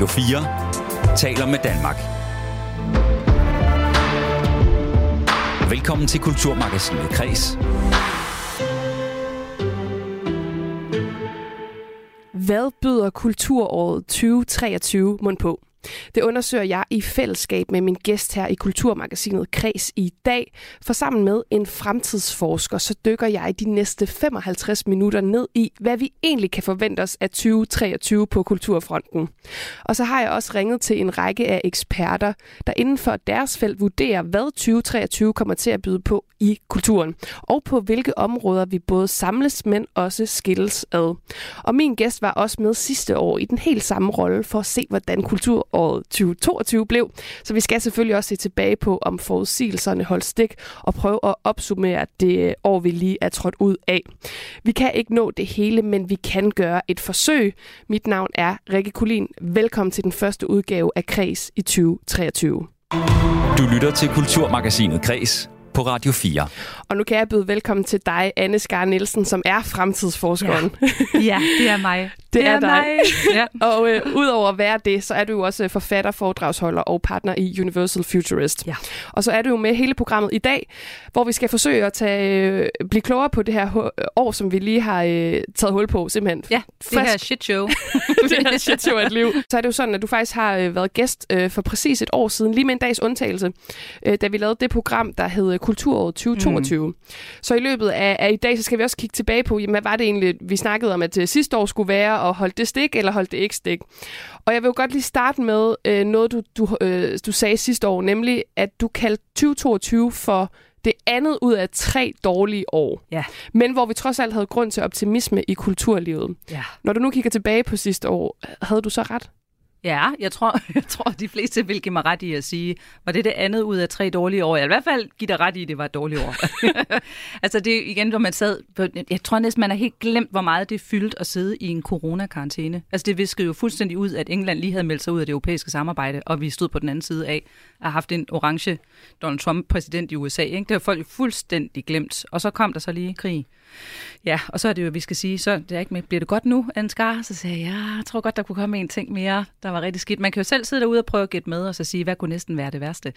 Radio 4 taler med Danmark. Velkommen til Kulturmagasinet Kres. Hvad byder kulturåret 2023 mund på? Det undersøger jeg i fællesskab med min gæst her i Kulturmagasinet Kreds i dag. For sammen med en fremtidsforsker, så dykker jeg de næste 55 minutter ned i, hvad vi egentlig kan forvente os af 2023 på kulturfronten. Og så har jeg også ringet til en række af eksperter, der inden for deres felt vurderer, hvad 2023 kommer til at byde på i kulturen, og på hvilke områder vi både samles, men også skilles ad. Og min gæst var også med sidste år i den helt samme rolle for at se, hvordan kultur kulturåret 2022 blev. Så vi skal selvfølgelig også se tilbage på, om forudsigelserne holdt stik, og prøve at opsummere det år, vi lige er trådt ud af. Vi kan ikke nå det hele, men vi kan gøre et forsøg. Mit navn er Rikke Kulin. Velkommen til den første udgave af Kreds i 2023. Du lytter til Kulturmagasinet Kres på Radio 4. Og nu kan jeg byde velkommen til dig, Anne Skar Nielsen, som er fremtidsforskeren. Ja, ja det er mig. Det, det er, dig. Mig. Ja. og øh, udover at være det, så er du jo også forfatter, foredragsholder og partner i Universal Futurist. Ja. Og så er du jo med hele programmet i dag, hvor vi skal forsøge at tage, øh, blive klogere på det her år, som vi lige har øh, taget hul på, simpelthen. Ja, det Frisk. her shit show. det her shit show af et liv. Så er det jo sådan, at du faktisk har øh, været gæst øh, for præcis et år siden, lige med en dags undtagelse, øh, da vi lavede det program, der hed Kulturåret 2022. Mm. Så i løbet af, af i dag, så skal vi også kigge tilbage på, jamen, hvad var det egentlig, vi snakkede om, at øh, sidste år skulle være, og holdt det stik, eller holdt det ikke stik. Og jeg vil jo godt lige starte med øh, noget, du, du, øh, du sagde sidste år, nemlig at du kaldte 2022 for det andet ud af tre dårlige år. Ja. Men hvor vi trods alt havde grund til optimisme i kulturlivet. Ja. Når du nu kigger tilbage på sidste år, havde du så ret? Ja, jeg tror, jeg tror, de fleste vil give mig ret i at sige, var det det andet ud af tre dårlige år? Jeg vil i hvert fald give dig ret i, at det var et dårligt år. altså det igen, hvor man sad, på, jeg tror næsten, man har helt glemt, hvor meget det fyldt at sidde i en coronakarantæne. Altså det viskede jo fuldstændig ud, at England lige havde meldt sig ud af det europæiske samarbejde, og vi stod på den anden side af at have haft en orange Donald Trump præsident i USA. Ikke? Det har folk jo fuldstændig glemt. Og så kom der så lige krig. Ja, og så er det jo, at vi skal sige, så det er ikke med, bliver det godt nu, Ansgar? Så sagde jeg, ja, jeg tror godt, der kunne komme en ting mere, der var rigtig skidt. Man kan jo selv sidde derude og prøve at gætte med, og så sige, hvad kunne næsten være det værste?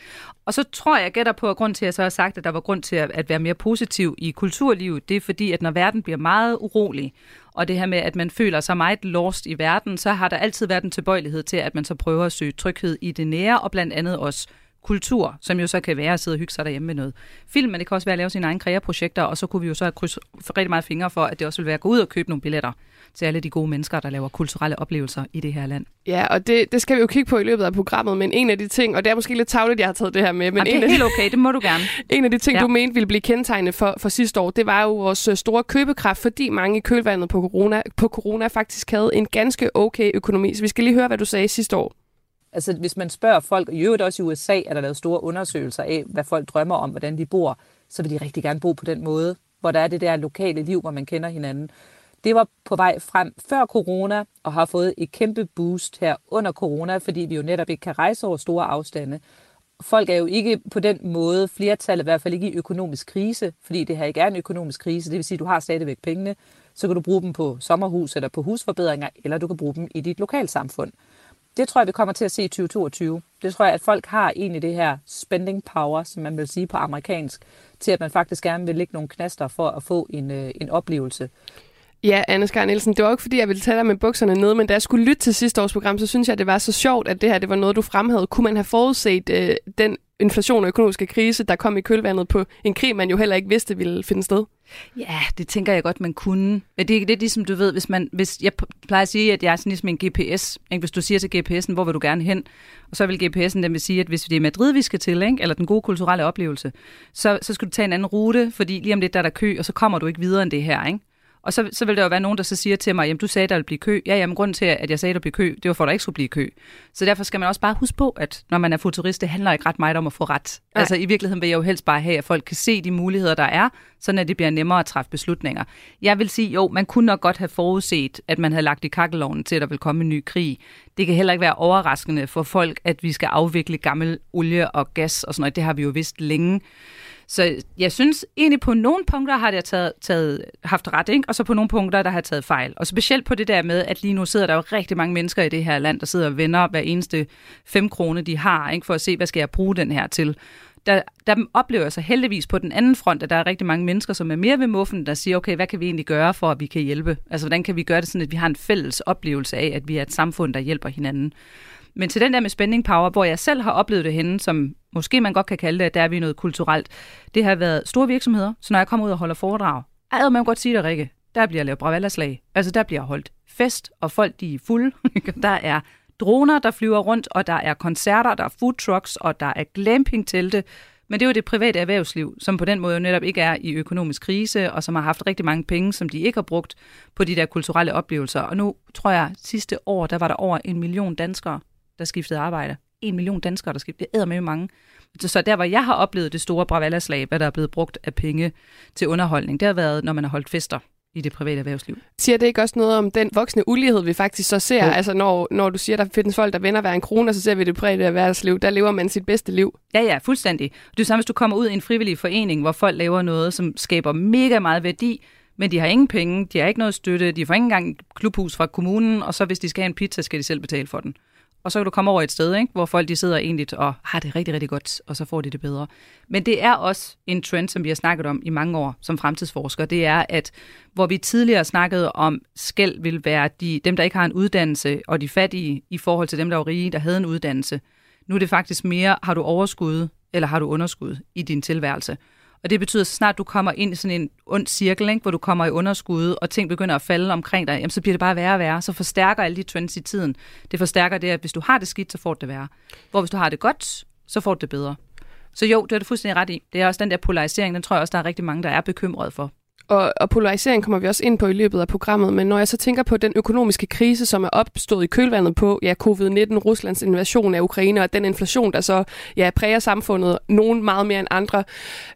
Og så tror jeg, jeg gætter på, at grund til, at jeg så har sagt, at der var grund til at, at være mere positiv i kulturlivet, det er fordi, at når verden bliver meget urolig, og det her med, at man føler sig meget lost i verden, så har der altid været en tilbøjelighed til, at man så prøver at søge tryghed i det nære, og blandt andet også kultur, som jo så kan være at sidde og hygge sig derhjemme med noget film, men det kan også være at lave sine egne kreaprojekter, og så kunne vi jo så have krydset rigtig meget fingre for, at det også vil være at gå ud og købe nogle billetter til alle de gode mennesker, der laver kulturelle oplevelser i det her land. Ja, og det, det skal vi jo kigge på i løbet af programmet, men en af de ting, og det er måske lidt tavligt, jeg har taget det her med, men Jamen, en det er helt okay, det må du gerne. en af de ting, ja. du mente ville blive kendetegnende for, for sidste år, det var jo vores øh, store købekraft, fordi mange i kølvandet på corona, på corona faktisk havde en ganske okay økonomi. Så vi skal lige høre, hvad du sagde sidste år. Altså hvis man spørger folk, og i øvrigt også i USA er der lavet store undersøgelser af, hvad folk drømmer om, hvordan de bor, så vil de rigtig gerne bo på den måde, hvor der er det der lokale liv, hvor man kender hinanden. Det var på vej frem før corona, og har fået et kæmpe boost her under corona, fordi vi jo netop ikke kan rejse over store afstande. Folk er jo ikke på den måde, flertallet i hvert fald ikke i økonomisk krise, fordi det her ikke er en økonomisk krise, det vil sige, at du har stadigvæk pengene, så kan du bruge dem på sommerhus eller på husforbedringer, eller du kan bruge dem i dit lokalsamfund det tror jeg, vi kommer til at se i 2022. Det tror jeg, at folk har egentlig det her spending power, som man vil sige på amerikansk, til at man faktisk gerne vil lægge nogle knaster for at få en, øh, en oplevelse. Ja, Anne Skar Nielsen, det var ikke fordi, jeg ville tage dig med bukserne ned, men da jeg skulle lytte til sidste års program, så synes jeg, det var så sjovt, at det her det var noget, du fremhævede. Kunne man have forudset øh, den inflation og økonomiske krise, der kom i kølvandet på en krig, man jo heller ikke vidste ville finde sted? Ja, det tænker jeg godt, man kunne. Det, det er ligesom, du ved, hvis man, hvis jeg plejer at sige, at jeg er sådan ligesom en GPS. Ikke? Hvis du siger til GPS'en, hvor vil du gerne hen, og så vil GPS'en den vil sige, at hvis det er Madrid, vi skal til, ikke? eller den gode kulturelle oplevelse, så, så skal du tage en anden rute, fordi lige om lidt der er der kø, og så kommer du ikke videre end det her. Ikke? Og så, så vil der jo være nogen, der så siger til mig, jamen du sagde, der ville blive kø. Ja, jamen grunden til, at jeg sagde, der ville blive kø, det var for, at der ikke skulle blive kø. Så derfor skal man også bare huske på, at når man er futurist, det handler ikke ret meget om at få ret. Nej. Altså i virkeligheden vil jeg jo helst bare have, at folk kan se de muligheder, der er, sådan at det bliver nemmere at træffe beslutninger. Jeg vil sige, jo, man kunne nok godt have forudset, at man havde lagt i kakkeloven til, at der vil komme en ny krig. Det kan heller ikke være overraskende for folk, at vi skal afvikle gammel olie og gas og sådan noget. Det har vi jo vidst længe. Så jeg synes egentlig på nogle punkter har jeg taget, taget, haft ret, ikke? og så på nogle punkter, der har jeg taget fejl. Og specielt på det der med, at lige nu sidder der jo rigtig mange mennesker i det her land, der sidder og vender hver eneste fem krone, de har, ikke? for at se, hvad skal jeg bruge den her til. Der, der oplever jeg så heldigvis på den anden front, at der er rigtig mange mennesker, som er mere ved muffen, der siger, okay, hvad kan vi egentlig gøre for, at vi kan hjælpe? Altså, hvordan kan vi gøre det sådan, at vi har en fælles oplevelse af, at vi er et samfund, der hjælper hinanden? Men til den der med spending power, hvor jeg selv har oplevet det henne, som måske man godt kan kalde det, at der er vi noget kulturelt, det har været store virksomheder. Så når jeg kommer ud og holder foredrag, ej, man kan godt sige det, Rikke, der bliver lavet bravallaslag. Altså, der bliver holdt fest, og folk de er fulde. der er droner, der flyver rundt, og der er koncerter, der er food trucks, og der er glamping-telte. Men det er jo det private erhvervsliv, som på den måde jo netop ikke er i økonomisk krise, og som har haft rigtig mange penge, som de ikke har brugt på de der kulturelle oplevelser. Og nu tror jeg, sidste år, der var der over en million danskere, der skiftede arbejde. En million danskere, der skiftede. Det er med mange. Så der, hvor jeg har oplevet det store bravallaslag, hvad der er blevet brugt af penge til underholdning, det har været, når man har holdt fester i det private erhvervsliv. Siger det ikke også noget om den voksne ulighed, vi faktisk så ser? Ja. Altså når, når du siger, der findes folk, der vender hver en krone, så ser vi det private erhvervsliv. Der lever man sit bedste liv. Ja, ja, fuldstændig. Det er samme, hvis du kommer ud i en frivillig forening, hvor folk laver noget, som skaber mega meget værdi, men de har ingen penge, de har ikke noget støtte, de får ikke engang klubhus fra kommunen, og så hvis de skal have en pizza, skal de selv betale for den og så kan du komme over et sted, ikke? hvor folk de sidder egentlig og har det rigtig, rigtig godt, og så får de det bedre. Men det er også en trend, som vi har snakket om i mange år som fremtidsforskere, det er, at hvor vi tidligere snakkede om, skæld vil være de, dem, der ikke har en uddannelse, og de fattige i forhold til dem, der var rige, der havde en uddannelse. Nu er det faktisk mere, har du overskud, eller har du underskud i din tilværelse. Og det betyder, at så snart du kommer ind i sådan en ond cirkel, ikke, hvor du kommer i underskud, og ting begynder at falde omkring dig, jamen, så bliver det bare værre og værre. Så forstærker alle de trends i tiden. Det forstærker det, at hvis du har det skidt, så får det det værre. Hvor hvis du har det godt, så får du det bedre. Så jo, det er du fuldstændig ret i. Det er også den der polarisering, den tror jeg også, der er rigtig mange, der er bekymret for. Og, og polarisering kommer vi også ind på i løbet af programmet, men når jeg så tænker på den økonomiske krise, som er opstået i kølvandet på ja, covid-19, Ruslands invasion af Ukraine og den inflation, der så ja, præger samfundet, nogen meget mere end andre,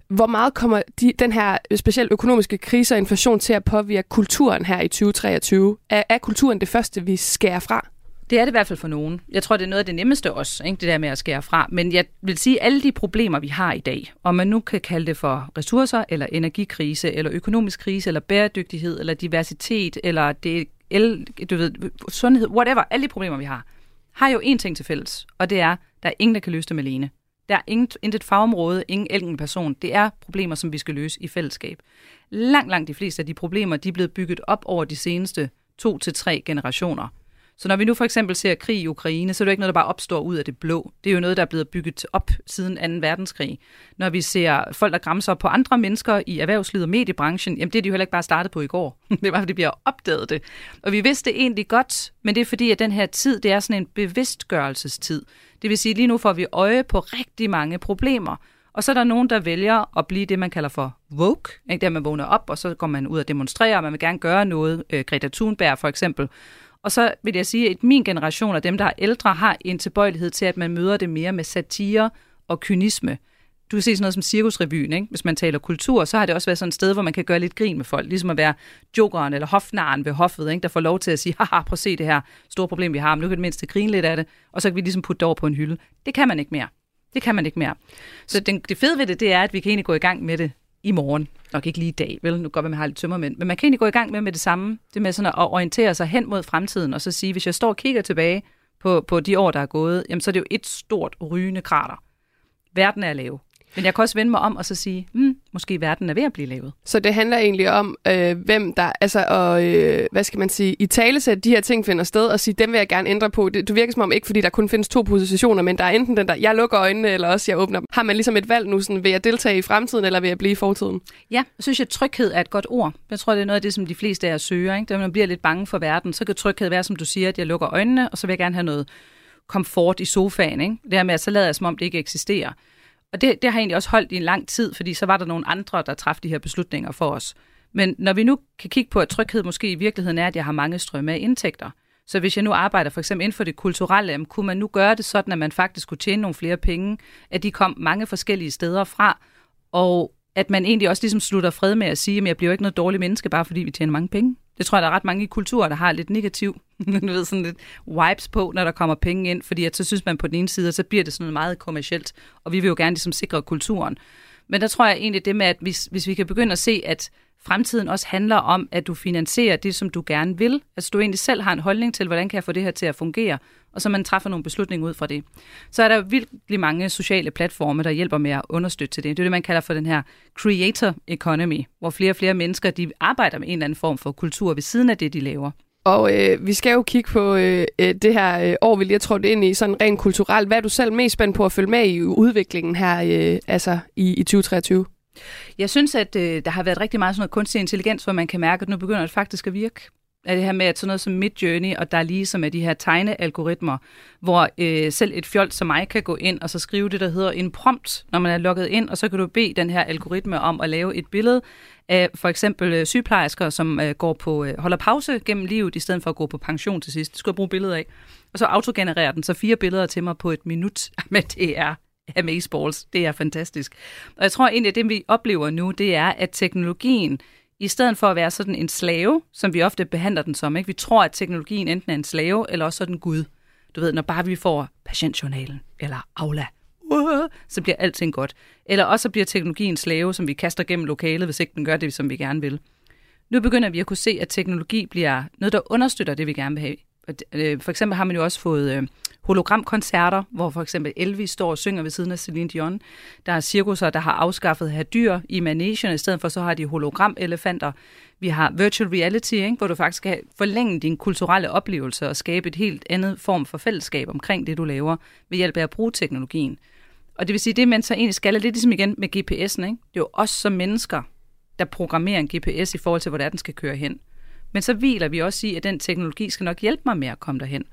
hvor meget kommer de, den her specielt økonomiske krise og inflation til at påvirke kulturen her i 2023? Er, er kulturen det første, vi skærer fra? Det er det i hvert fald for nogen. Jeg tror, det er noget af det nemmeste også, ikke? det der med at skære fra. Men jeg vil sige, at alle de problemer, vi har i dag, om man nu kan kalde det for ressourcer, eller energikrise, eller økonomisk krise, eller bæredygtighed, eller diversitet, eller det, el, du ved, sundhed, whatever, alle de problemer, vi har, har jo én ting til fælles, og det er, der er ingen, der kan løse dem alene. Der er intet, intet fagområde, ingen enkelt person. Det er problemer, som vi skal løse i fællesskab. Langt, langt de fleste af de problemer, de er blevet bygget op over de seneste to til tre generationer. Så når vi nu for eksempel ser krig i Ukraine, så er det ikke noget, der bare opstår ud af det blå. Det er jo noget, der er blevet bygget op siden 2. verdenskrig. Når vi ser folk, der græmser på andre mennesker i erhvervslivet og mediebranchen, jamen det er de jo heller ikke bare startet på i går. det er bare, fordi vi har opdaget det. Og vi vidste det egentlig godt, men det er fordi, at den her tid, det er sådan en bevidstgørelsestid. Det vil sige, at lige nu får vi øje på rigtig mange problemer. Og så er der nogen, der vælger at blive det, man kalder for woke. Ikke? Der man vågner op, og så går man ud og demonstrerer, og man vil gerne gøre noget. Øh, Greta Thunberg for eksempel og så vil jeg sige, at min generation og dem, der er ældre, har en tilbøjelighed til, at man møder det mere med satire og kynisme. Du kan se sådan noget som cirkusrevyen, ikke? hvis man taler kultur, så har det også været sådan et sted, hvor man kan gøre lidt grin med folk, ligesom at være jokeren eller hofnaren ved hoffet, ikke? der får lov til at sige, haha, prøv at se det her store problem, vi har, men nu kan det mindst grine lidt af det, og så kan vi ligesom putte det over på en hylde. Det kan man ikke mere. Det kan man ikke mere. Så den, det fede ved det, det er, at vi kan egentlig gå i gang med det i morgen. Nok ikke lige i dag, vel? Nu går man med har lidt tømmermænd. Men man kan egentlig gå i gang med med det samme. Det med sådan at orientere sig hen mod fremtiden, og så sige, hvis jeg står og kigger tilbage på, på de år, der er gået, jamen så er det jo et stort rygende krater. Verden er lav. Men jeg kan også vende mig om og så sige, hmm, måske verden er ved at blive lavet. Så det handler egentlig om, øh, hvem der, altså, og, øh, hvad skal man sige, i talesæt de her ting finder sted, og sige, dem vil jeg gerne ændre på. Det, du virker som om, ikke fordi der kun findes to positioner, men der er enten den der, jeg lukker øjnene, eller også jeg åbner dem. Har man ligesom et valg nu, sådan, vil jeg deltage i fremtiden, eller vil jeg blive i fortiden? Ja, jeg synes, at tryghed er et godt ord. Jeg tror, det er noget af det, som de fleste af jer søger. Ikke? Da man bliver lidt bange for verden, så kan tryghed være, som du siger, at jeg lukker øjnene, og så vil jeg gerne have noget komfort i sofaen. Ikke? Det her med, at så lader jeg, som om det ikke eksisterer. Og det, det har egentlig også holdt i en lang tid, fordi så var der nogle andre, der træffede de her beslutninger for os. Men når vi nu kan kigge på, at tryghed måske i virkeligheden er, at jeg har mange strømme af indtægter. Så hvis jeg nu arbejder for eksempel inden for det kulturelle, kunne man nu gøre det sådan, at man faktisk kunne tjene nogle flere penge, at de kom mange forskellige steder fra, og at man egentlig også ligesom slutter fred med at sige, at jeg bliver ikke noget dårligt menneske, bare fordi vi tjener mange penge. Det tror jeg, der er ret mange i kulturer, der har lidt negativ, du ved, sådan lidt wipes på, når der kommer penge ind, fordi at så synes man på den ene side, så bliver det sådan noget meget kommercielt, og vi vil jo gerne ligesom sikre kulturen. Men der tror jeg egentlig det med, at hvis, hvis vi kan begynde at se, at fremtiden også handler om, at du finansierer det, som du gerne vil. Altså du egentlig selv har en holdning til, hvordan kan jeg få det her til at fungere, og så man træffer nogle beslutninger ud fra det. Så er der virkelig mange sociale platforme, der hjælper med at understøtte til det. Det er det, man kalder for den her creator economy, hvor flere og flere mennesker de arbejder med en eller anden form for kultur ved siden af det, de laver. Og øh, vi skal jo kigge på øh, øh det her øh, år, vi lige har trådt ind i, sådan rent kulturelt. Hvad er du selv mest spændt på at følge med i udviklingen her øh, altså i, i 2023? Jeg synes, at øh, der har været rigtig meget sådan noget kunstig intelligens, hvor man kan mærke, at nu begynder det faktisk at virke. Er det her med, at sådan noget som Midjourney, og der er lige som er de her tegnealgoritmer, hvor øh, selv et fjold som mig kan gå ind og så skrive det, der hedder en prompt, når man er logget ind, og så kan du bede den her algoritme om at lave et billede af for eksempel øh, sygeplejersker, som øh, går på øh, holder pause gennem livet, i stedet for at gå på pension til sidst. Det skulle jeg bruge billeder af. Og så autogenererer den så fire billeder til mig på et minut. Men det er amazeballs. Det er fantastisk. Og jeg tror egentlig, at det vi oplever nu, det er, at teknologien, i stedet for at være sådan en slave, som vi ofte behandler den som, ikke? vi tror, at teknologien enten er en slave, eller også sådan Gud. Du ved, når bare vi får patientjournalen, eller Aula, uh, så bliver alting godt. Eller også bliver teknologien slave, som vi kaster gennem lokalet, hvis ikke den gør det, som vi gerne vil. Nu begynder vi at kunne se, at teknologi bliver noget, der understøtter det, vi gerne vil have. Øh, for eksempel har man jo også fået øh, hologramkoncerter, hvor for eksempel Elvis står og synger ved siden af Celine Dion. Der er cirkusser, der har afskaffet her dyr i managerne, i stedet for så har de hologramelefanter. Vi har virtual reality, ikke? hvor du faktisk kan forlænge din kulturelle oplevelse og skabe et helt andet form for fællesskab omkring det, du laver, ved hjælp af at bruge teknologien. Og det vil sige, det man så egentlig skal, er lidt ligesom igen med GPS'en. Ikke? Det er jo os som mennesker, der programmerer en GPS i forhold til, hvor den skal køre hen. Men så hviler vi også i, at den teknologi skal nok hjælpe mig med at komme derhen.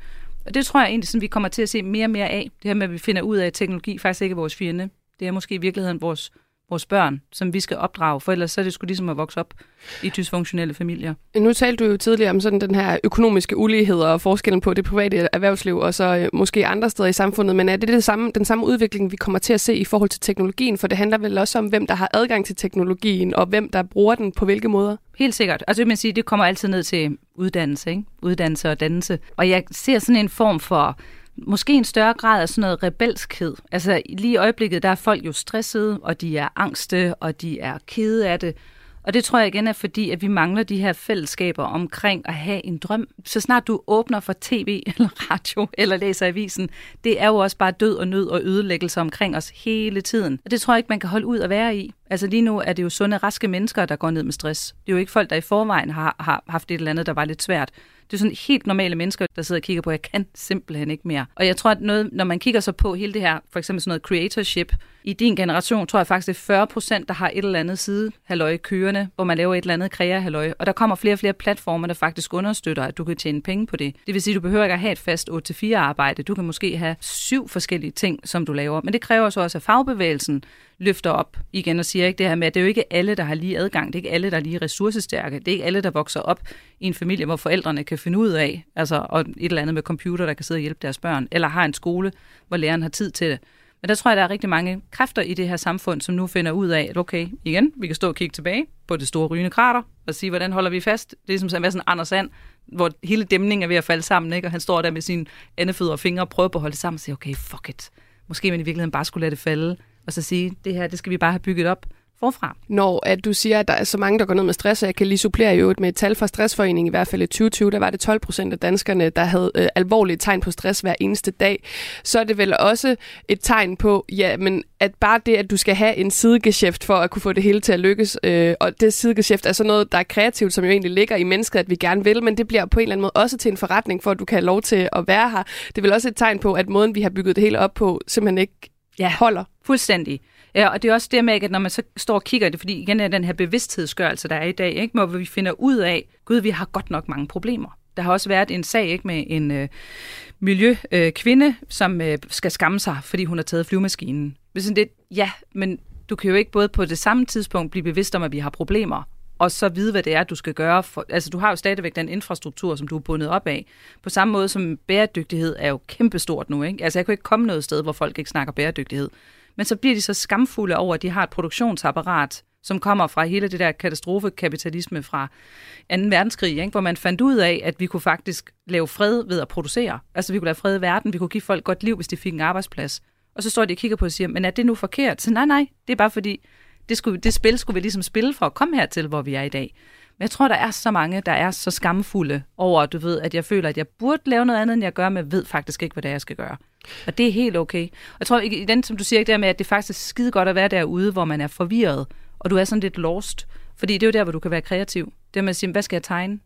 Og det tror jeg egentlig, sådan, vi kommer til at se mere og mere af. Det her med, at vi finder ud af, at teknologi faktisk ikke er vores fjende. Det er måske i virkeligheden vores vores børn, som vi skal opdrage, for ellers så er det sgu ligesom at vokse op i dysfunktionelle familier. Nu talte du jo tidligere om sådan den her økonomiske ulighed og forskellen på det private erhvervsliv og så øh, måske andre steder i samfundet, men er det, det samme, den samme udvikling, vi kommer til at se i forhold til teknologien? For det handler vel også om, hvem der har adgang til teknologien og hvem der bruger den på hvilke måder? Helt sikkert. Altså, man sige, det kommer altid ned til uddannelse, ikke? uddannelse og dannelse. Og jeg ser sådan en form for måske en større grad af sådan noget rebelskhed. Altså lige i øjeblikket, der er folk jo stressede, og de er angste, og de er kede af det. Og det tror jeg igen er fordi, at vi mangler de her fællesskaber omkring at have en drøm. Så snart du åbner for tv eller radio eller læser avisen, det er jo også bare død og nød og ødelæggelse omkring os hele tiden. Og det tror jeg ikke, man kan holde ud at være i. Altså lige nu er det jo sunde, raske mennesker, der går ned med stress. Det er jo ikke folk, der i forvejen har, har haft et eller andet, der var lidt svært. Det er sådan helt normale mennesker, der sidder og kigger på, at jeg kan simpelthen ikke mere. Og jeg tror, at noget, når man kigger så på hele det her, for eksempel sådan noget creatorship, i din generation tror jeg faktisk, det er 40 procent, der har et eller andet side halløj kørende, hvor man laver et eller andet krea halløj. Og der kommer flere og flere platformer, der faktisk understøtter, at du kan tjene penge på det. Det vil sige, at du behøver ikke at have et fast 8-4 arbejde. Du kan måske have syv forskellige ting, som du laver. Men det kræver så også, at fagbevægelsen løfter op igen og siger ikke det her med, at det er jo ikke alle, der har lige adgang. Det er ikke alle, der er lige ressourcestærke. Det er ikke alle, der vokser op i en familie, hvor forældrene kan finde ud af, altså og et eller andet med computer, der kan sidde og hjælpe deres børn, eller har en skole, hvor læreren har tid til det. Men der tror jeg, der er rigtig mange kræfter i det her samfund, som nu finder ud af, at okay, igen, vi kan stå og kigge tilbage på det store rygende krater, og sige, hvordan holder vi fast? Det er ligesom sådan, sådan Anders Sand, hvor hele dæmningen er ved at falde sammen, ikke? og han står der med sine andefødder og fingre og prøver på at holde det sammen og siger, okay, fuck it. Måske man i virkeligheden bare skulle lade det falde, og så sige, det her, det skal vi bare have bygget op forfra. Når at du siger, at der er så mange, der går ned med stress, og jeg kan lige supplere jo med et tal fra Stressforeningen, i hvert fald i 2020, der var det 12 procent af danskerne, der havde øh, alvorlige tegn på stress hver eneste dag, så er det vel også et tegn på, ja, men at bare det, at du skal have en sidegeschæft for at kunne få det hele til at lykkes, øh, og det sidegeschæft er så noget, der er kreativt, som jo egentlig ligger i mennesket, at vi gerne vil, men det bliver på en eller anden måde også til en forretning, for at du kan have lov til at være her. Det er vel også et tegn på, at måden, vi har bygget det hele op på, simpelthen ikke ja, holder. Fuldstændig. Ja, og det er også det med, at når man så står og kigger det, fordi igen er den her bevidsthedsgørelse, der er i dag, ikke? hvor vi finder ud af, gud, vi har godt nok mange problemer. Der har også været en sag ikke, med en øh, miljøkvinde, øh, som øh, skal skamme sig, fordi hun har taget flyvemaskinen. Sådan det, ja, men du kan jo ikke både på det samme tidspunkt blive bevidst om, at vi har problemer, og så vide, hvad det er, du skal gøre. For, altså, du har jo stadigvæk den infrastruktur, som du er bundet op af. På samme måde som bæredygtighed er jo kæmpestort nu. Ikke? Altså, jeg kan ikke komme noget sted, hvor folk ikke snakker bæredygtighed. Men så bliver de så skamfulde over, at de har et produktionsapparat, som kommer fra hele det der katastrofekapitalisme fra 2. verdenskrig, ikke? hvor man fandt ud af, at vi kunne faktisk lave fred ved at producere. Altså vi kunne lave fred i verden, vi kunne give folk godt liv, hvis de fik en arbejdsplads. Og så står de og kigger på og siger, men er det nu forkert? Så nej, nej, det er bare fordi, Det, skulle, det spil skulle vi ligesom spille for at komme hertil, hvor vi er i dag. Men jeg tror, der er så mange, der er så skamfulde over, du ved, at jeg føler, at jeg burde lave noget andet, end jeg gør, men ved faktisk ikke, hvad det er, jeg skal gøre. Og det er helt okay. Og jeg tror, i den, som du siger, der med, at det faktisk er skide godt at være derude, hvor man er forvirret, og du er sådan lidt lost. Fordi det er jo der, hvor du kan være kreativ. Det med at sige, hvad skal jeg tegne?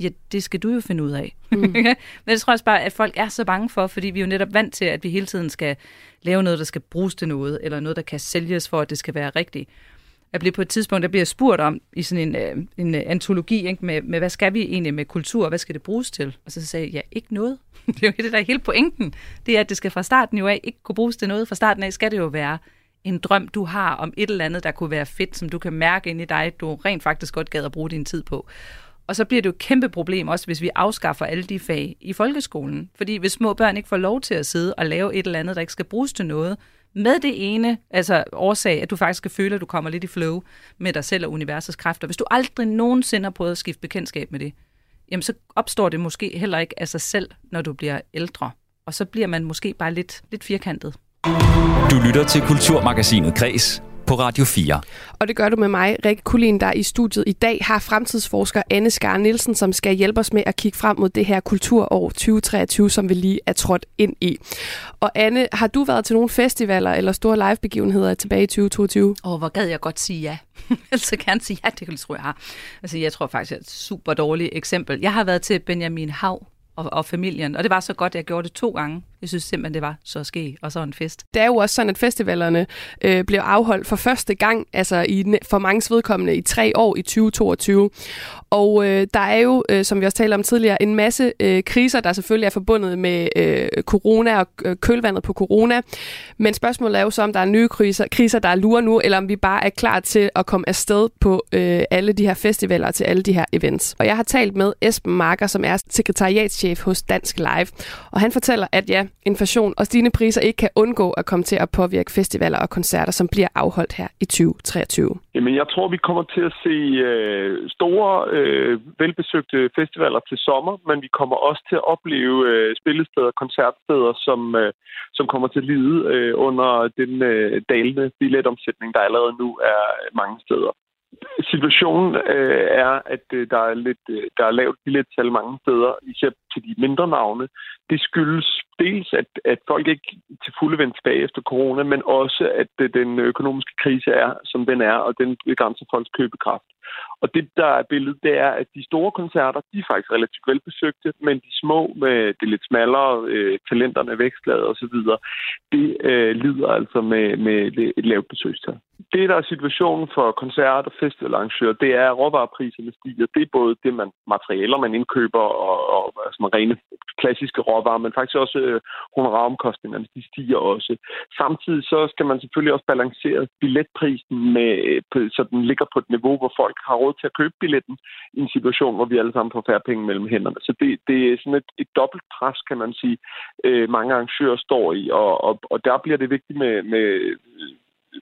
Ja, det skal du jo finde ud af. Mm. Men det tror jeg også bare, at folk er så bange for, fordi vi er jo netop vant til, at vi hele tiden skal lave noget, der skal bruges til noget, eller noget, der kan sælges for, at det skal være rigtigt. Jeg blev på et tidspunkt, der bliver spurgt om i sådan en, øh, en øh, antologi ikke, med, med, hvad skal vi egentlig med kultur, hvad skal det bruges til? Og så sagde jeg, ja, ikke noget. det er jo det, der er hele pointen. Det er, at det skal fra starten jo af ikke kunne bruges til noget. Fra starten af skal det jo være en drøm, du har om et eller andet, der kunne være fedt, som du kan mærke ind i dig, du rent faktisk godt gad at bruge din tid på. Og så bliver det jo et kæmpe problem også, hvis vi afskaffer alle de fag i folkeskolen. Fordi hvis små børn ikke får lov til at sidde og lave et eller andet, der ikke skal bruges til noget, med det ene altså årsag, at du faktisk kan føle, at du kommer lidt i flow med dig selv og universets kræfter. Hvis du aldrig nogensinde har prøvet at skifte bekendtskab med det, jamen så opstår det måske heller ikke af sig selv, når du bliver ældre. Og så bliver man måske bare lidt, lidt firkantet. Du lytter til Kulturmagasinet Kres på Radio 4. Og det gør du med mig, Rikke Kulin, der i studiet i dag har fremtidsforsker Anne Skar Nielsen, som skal hjælpe os med at kigge frem mod det her kulturår 2023, som vi lige er trådt ind i. Og Anne, har du været til nogle festivaler eller store livebegivenheder tilbage i 2022? Åh, oh, hvor gad jeg godt sige ja. jeg så gerne sige ja, det tror jeg har. Altså, jeg tror faktisk, det er et super dårligt eksempel. Jeg har været til Benjamin Hav og, og familien. Og det var så godt, at jeg gjorde det to gange. Jeg synes simpelthen, det var så ske og så en fest. Det er jo også sådan, at festivalerne øh, blev afholdt for første gang, altså i, for mange vedkommende i tre år i 2022. Og øh, der er jo, øh, som vi også talte om tidligere, en masse øh, kriser, der selvfølgelig er forbundet med øh, corona og øh, kølvandet på corona. Men spørgsmålet er jo så, om der er nye kriser, kriser, der er lurer nu, eller om vi bare er klar til at komme afsted på øh, alle de her festivaler til alle de her events. Og jeg har talt med Esben Marker, som er sekretariatschef hos Dansk Live. Og han fortæller, at ja, inflation og stigende priser ikke kan undgå at komme til at påvirke festivaler og koncerter, som bliver afholdt her i 2023. Jamen, jeg tror, vi kommer til at se øh, store, øh, velbesøgte festivaler til sommer, men vi kommer også til at opleve øh, spillesteder og koncertsteder, som, øh, som kommer til at lide øh, under den øh, dalende billetomsætning, der allerede nu er mange steder. Situationen øh, er, at øh, der er lidt øh, der er lavt billettal mange steder, især til de mindre navne. Det skyldes dels, at, at folk ikke til fulde vendt tilbage efter corona, men også, at øh, den økonomiske krise er, som den er, og den begrænser folks købekraft. Og det, der er billedet, det er, at de store koncerter, de er faktisk relativt velbesøgte, men de små med det lidt smallere, øh, talenterne, vækstlaget osv., det øh, lider altså med, med et lavt besøgstal. Det, der er situationen for koncerter og festivalarrangører, det er, at råvarepriserne stiger. Det er både det, man materialer, man indkøber, og, og altså, rene klassiske råvarer, men faktisk også øh, honoraromkostningerne, de stiger også. Samtidig så skal man selvfølgelig også balancere billetprisen, med, øh, så den ligger på et niveau, hvor folk har råd til at købe billetten i en situation, hvor vi alle sammen får færre penge mellem hænderne. Så det, det er sådan et, et dobbelt pres, kan man sige, øh, mange arrangører står i, og, og, og der bliver det vigtigt med, med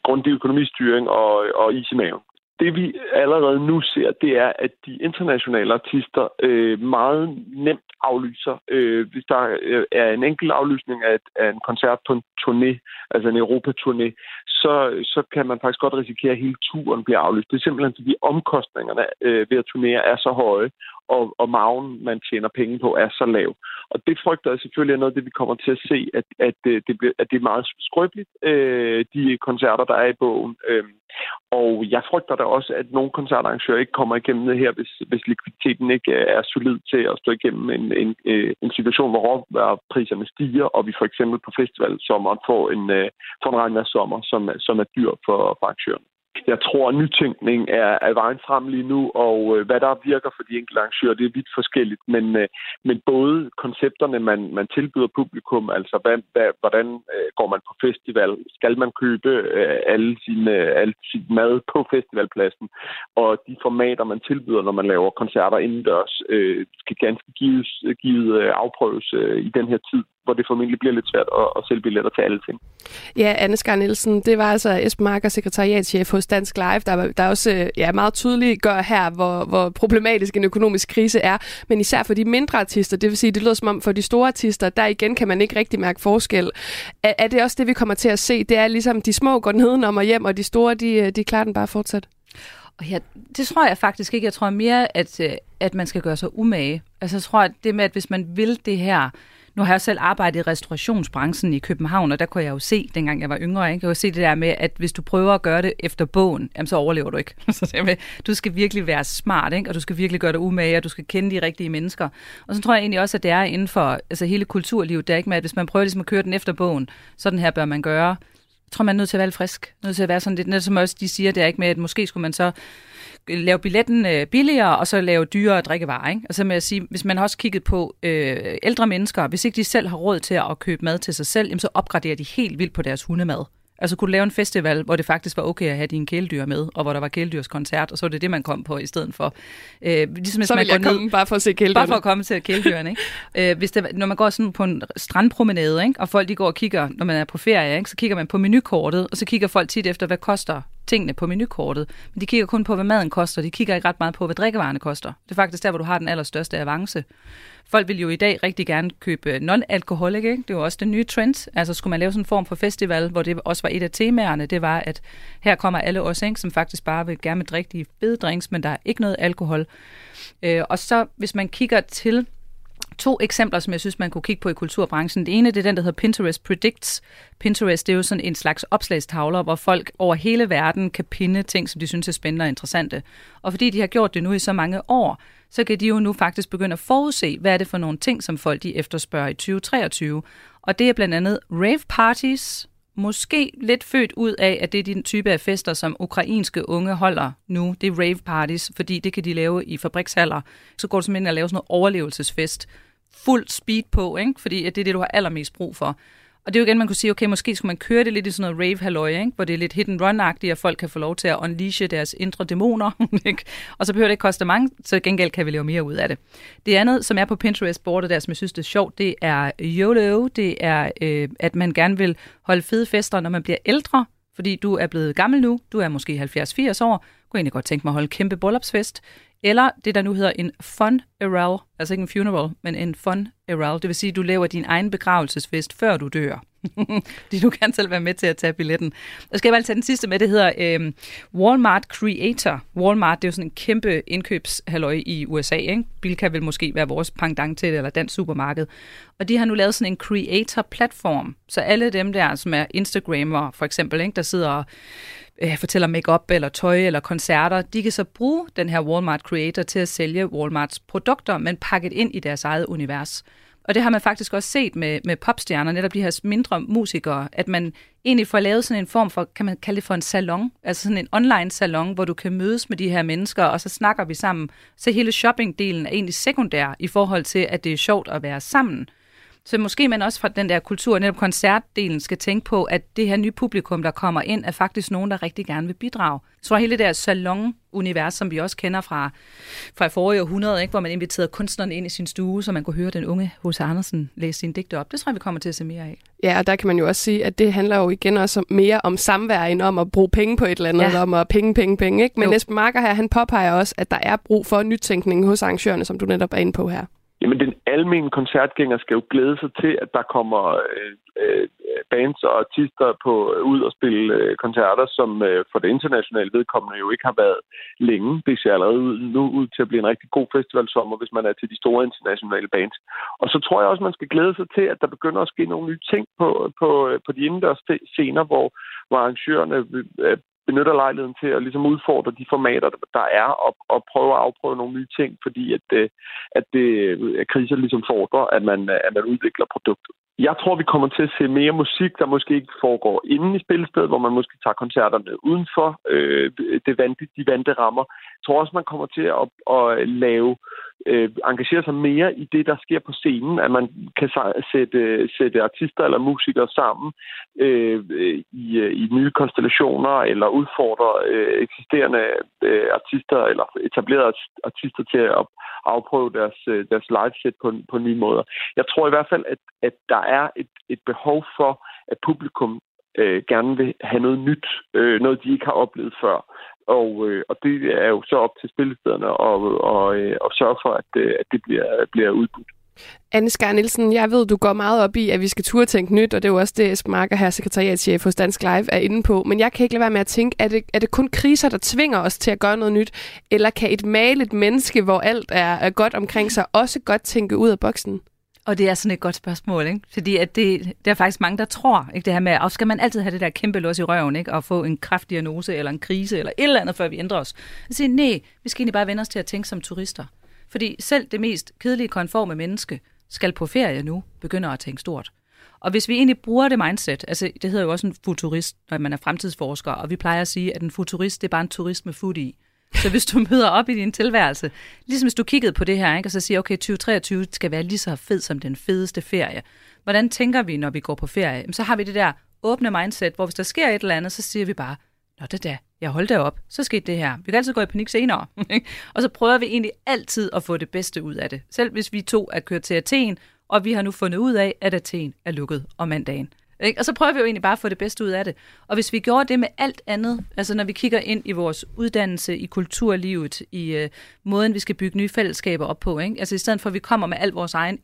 grundig økonomistyring og, og is i maven. Det vi allerede nu ser, det er, at de internationale artister øh, meget nemt aflyser. Øh, hvis der øh, er en enkelt aflysning af, af en koncert på en turné, altså en Europa-turné, så, så kan man faktisk godt risikere, at hele turen bliver aflyst. Det er simpelthen fordi omkostningerne øh, ved at turnere er så høje, og, og maven, man tjener penge på, er så lav. Og det frygter jeg selvfølgelig er noget af det, vi kommer til at se, at, at, øh, det, bliver, at det er meget skrøbeligt, øh, de koncerter, der er i bogen. Øh, og jeg frygter da også, at nogle koncertarrangører ikke kommer igennem det her, hvis, hvis likviditeten ikke øh, er solid til at stå igennem en, en, øh, en situation, hvor råvarepriserne stiger, og vi for eksempel på festivalsommeren får en, øh, får en regnvejrssommer, som, som er dyr for, for arrangørerne. Jeg tror, at nytænkning er, er vejen frem lige nu, og øh, hvad der virker for de enkelte arrangører, det er vidt forskelligt. Men, øh, men både koncepterne, man, man tilbyder publikum, altså hvad, hvad, hvordan øh, går man på festival, skal man købe øh, alle sine, alt sit mad på festivalpladsen, og de formater, man tilbyder, når man laver koncerter indendørs, øh, skal ganske givet øh, afprøves øh, i den her tid hvor det formentlig bliver lidt svært at, at sælge billetter til alle ting. Ja, Anne Skar Nielsen, det var altså Esben Marker, sekretariatchef hos Dansk Live, der, der også øh, ja, meget tydeligt gør her, hvor, hvor problematisk en økonomisk krise er. Men især for de mindre artister, det vil sige, det lyder som om for de store artister, der igen kan man ikke rigtig mærke forskel. Er, er det også det, vi kommer til at se? Det er ligesom, de små går nedenom og hjem, og de store, de, øh, de klarer den bare fortsat? Og ja, det tror jeg faktisk ikke. Jeg tror mere, at, øh, at man skal gøre sig umage. Altså jeg tror, at det med, at hvis man vil det her, nu har jeg selv arbejdet i restaurationsbranchen i København, og der kunne jeg jo se, dengang jeg var yngre, ikke? jeg kunne se det der med, at hvis du prøver at gøre det efter bogen, jamen, så overlever du ikke. så med, du skal virkelig være smart, ikke? og du skal virkelig gøre dig umage, og du skal kende de rigtige mennesker. Og så tror jeg egentlig også, at det er inden for altså hele kulturlivet, der er ikke med, at hvis man prøver ligesom at køre den efter bogen, sådan her bør man gøre. Tror, man er nødt til at være lidt frisk. Nødt til at være sådan lidt, som også de siger, det er ikke med, at måske skulle man så lave billetten øh, billigere, og så lave dyrere drikkevarer. Ikke? Og så med at sige, hvis man har også kigget på øh, ældre mennesker, hvis ikke de selv har råd til at købe mad til sig selv, jamen så opgraderer de helt vildt på deres hundemad. Altså kunne du lave en festival, hvor det faktisk var okay at have dine kæledyr med, og hvor der var kæledyrskoncert, og så var det det, man kom på i stedet for. Øh, ligesom så vil man jeg komme ned, bare for at se kæledyrene. Bare for at komme til kæledyrene, ikke? øh, hvis det, når man går sådan på en strandpromenade, ikke? og folk de går og kigger, når man er på ferie, ikke? så kigger man på menukortet, og så kigger folk tit efter, hvad koster tingene på menukortet. Men de kigger kun på, hvad maden koster. De kigger ikke ret meget på, hvad drikkevarerne koster. Det er faktisk der, hvor du har den allerstørste avance. Folk vil jo i dag rigtig gerne købe øh, non-alkoholik, ikke? Det er også den nye trend. Altså skulle man lave sådan en form for festival, hvor det også var et af temaerne, det var, at her kommer alle os, ikke? som faktisk bare vil gerne drikke de fede drinks, men der er ikke noget alkohol. Øh, og så hvis man kigger til to eksempler, som jeg synes, man kunne kigge på i kulturbranchen. Det ene det er den, der hedder Pinterest Predicts. Pinterest det er jo sådan en slags opslagstavler, hvor folk over hele verden kan pinde ting, som de synes er spændende og interessante. Og fordi de har gjort det nu i så mange år, så kan de jo nu faktisk begynde at forudse, hvad er det for nogle ting, som folk de efterspørger i 2023. Og det er blandt andet rave parties, måske lidt født ud af, at det er den type af fester, som ukrainske unge holder nu. Det er rave parties, fordi det kan de lave i fabrikshaller. Så går du simpelthen og laver sådan noget overlevelsesfest. Fuld speed på, ikke? fordi det er det, du har allermest brug for. Og det er jo igen, man kunne sige, okay, måske skulle man køre det lidt i sådan noget rave halløj, ikke? hvor det er lidt hit and run-agtigt, folk kan få lov til at unleashe deres indre dæmoner. Ikke? og så behøver det ikke koste mange, så gengæld kan vi lave mere ud af det. Det andet, som er på Pinterest-bordet der, som jeg synes det er sjovt, det er YOLO. Det er, øh, at man gerne vil holde fede fester, når man bliver ældre, fordi du er blevet gammel nu, du er måske 70-80 år, kunne egentlig godt tænke mig at holde en kæmpe bryllupsfest, eller det, der nu hedder en fun funeral, altså ikke en funeral, men en fun funeral. Det vil sige, at du laver din egen begravelsesfest, før du dør. Fordi du kan selv være med til at tage billetten. Og skal jeg bare tage den sidste med, det hedder øh, Walmart Creator. Walmart, det er jo sådan en kæmpe indkøbshalløj i USA. Ikke? Bilka vil måske være vores pangdang til det, eller dansk supermarked. Og de har nu lavet sådan en creator-platform. Så alle dem der, som er Instagrammer for eksempel, ikke? der sidder og øh, fortæller makeup eller tøj eller koncerter, de kan så bruge den her Walmart Creator til at sælge Walmarts produkter, men pakket ind i deres eget univers. Og det har man faktisk også set med, med popstjerner, netop de her mindre musikere, at man egentlig får lavet sådan en form for, kan man kalde det for en salon, altså sådan en online salon, hvor du kan mødes med de her mennesker, og så snakker vi sammen. Så hele shoppingdelen er egentlig sekundær i forhold til, at det er sjovt at være sammen. Så måske man også fra den der kultur, netop koncertdelen, skal tænke på, at det her nye publikum, der kommer ind, er faktisk nogen, der rigtig gerne vil bidrage. Så hele det der salon-univers, som vi også kender fra, fra forrige århundrede, ikke? hvor man inviterede kunstnerne ind i sin stue, så man kunne høre den unge H.C. Andersen læse sine digte op. Det tror jeg, vi kommer til at se mere af. Ja, og der kan man jo også sige, at det handler jo igen også mere om samvær, end om at bruge penge på et eller andet, ja. om at penge, penge, penge. Ikke? Men Esben Marker her, han påpeger også, at der er brug for nytænkning hos arrangørerne, som du netop er inde på her. Jamen, den almindelige koncertgænger skal jo glæde sig til, at der kommer øh, øh, bands og artister på ud og spille øh, koncerter, som øh, for det internationale vedkommende jo ikke har været længe. Det ser allerede ud, nu ud til at blive en rigtig god festivalsommer, hvis man er til de store internationale bands. Og så tror jeg også, man skal glæde sig til, at der begynder at ske nogle nye ting på, på, øh, på de indendørs scener, hvor, hvor arrangørerne øh, benytter lejligheden til at ligesom udfordre de formater, der er, og, og prøve at afprøve nogle nye ting, fordi at, øh, at, det, at kriser ligesom fordrer, at man, øh, at man udvikler produktet. Jeg tror, vi kommer til at se mere musik, der måske ikke foregår inde i spillestedet, hvor man måske tager koncerterne udenfor øh, det vante, de vante rammer. Jeg tror også, man kommer til at, at lave øh, engagere sig mere i det, der sker på scenen, at man kan sætte, sætte artister eller musikere sammen øh, i, øh, i nye konstellationer, eller udfordre øh, eksisterende øh, artister, eller etablerede artister til at afprøve deres, øh, deres liveset på, på nye måder. Jeg tror i hvert fald, at, at der er et, et behov for, at publikum øh, gerne vil have noget nyt, øh, noget de ikke har oplevet før. Og, øh, og det er jo så op til spillestederne og, og, øh, og sørge for, at, øh, at det bliver, bliver udbudt. Anne Skar Nielsen, jeg ved, du går meget op i, at vi skal turde tænke nyt, og det er jo også det, Esben Marker her, sekretariatschef hos Dansk Live, er inde på. Men jeg kan ikke lade være med at tænke, er det, er det kun kriser, der tvinger os til at gøre noget nyt? Eller kan et malet menneske, hvor alt er, er godt omkring sig, også godt tænke ud af boksen? Og det er sådan et godt spørgsmål, ikke? Fordi at det, det er faktisk mange, der tror, ikke? Det her med, at skal man altid have det der kæmpe lås i røven, ikke? Og få en kraftdiagnose eller en krise eller et eller andet, før vi ændrer os. Jeg siger, nej, vi skal egentlig bare vende os til at tænke som turister. Fordi selv det mest kedelige konforme menneske skal på ferie nu begynder at tænke stort. Og hvis vi egentlig bruger det mindset, altså det hedder jo også en futurist, når man er fremtidsforsker, og vi plejer at sige, at en futurist, det er bare en turist med fod i. Så hvis du møder op i din tilværelse, ligesom hvis du kiggede på det her, ikke, og så siger, okay, 2023 skal være lige så fed som den fedeste ferie. Hvordan tænker vi, når vi går på ferie? Så har vi det der åbne mindset, hvor hvis der sker et eller andet, så siger vi bare, Nå, det der, jeg holdt det op, så skete det her. Vi kan altid gå i panik senere. og så prøver vi egentlig altid at få det bedste ud af det. Selv hvis vi to er kørt til Athen, og vi har nu fundet ud af, at Athen er lukket om mandagen. Ikke? Og så prøver vi jo egentlig bare at få det bedste ud af det. Og hvis vi gjorde det med alt andet, altså når vi kigger ind i vores uddannelse, i kulturlivet, i øh, måden, vi skal bygge nye fællesskaber op på, ikke? altså i stedet for, at vi kommer med al vores egen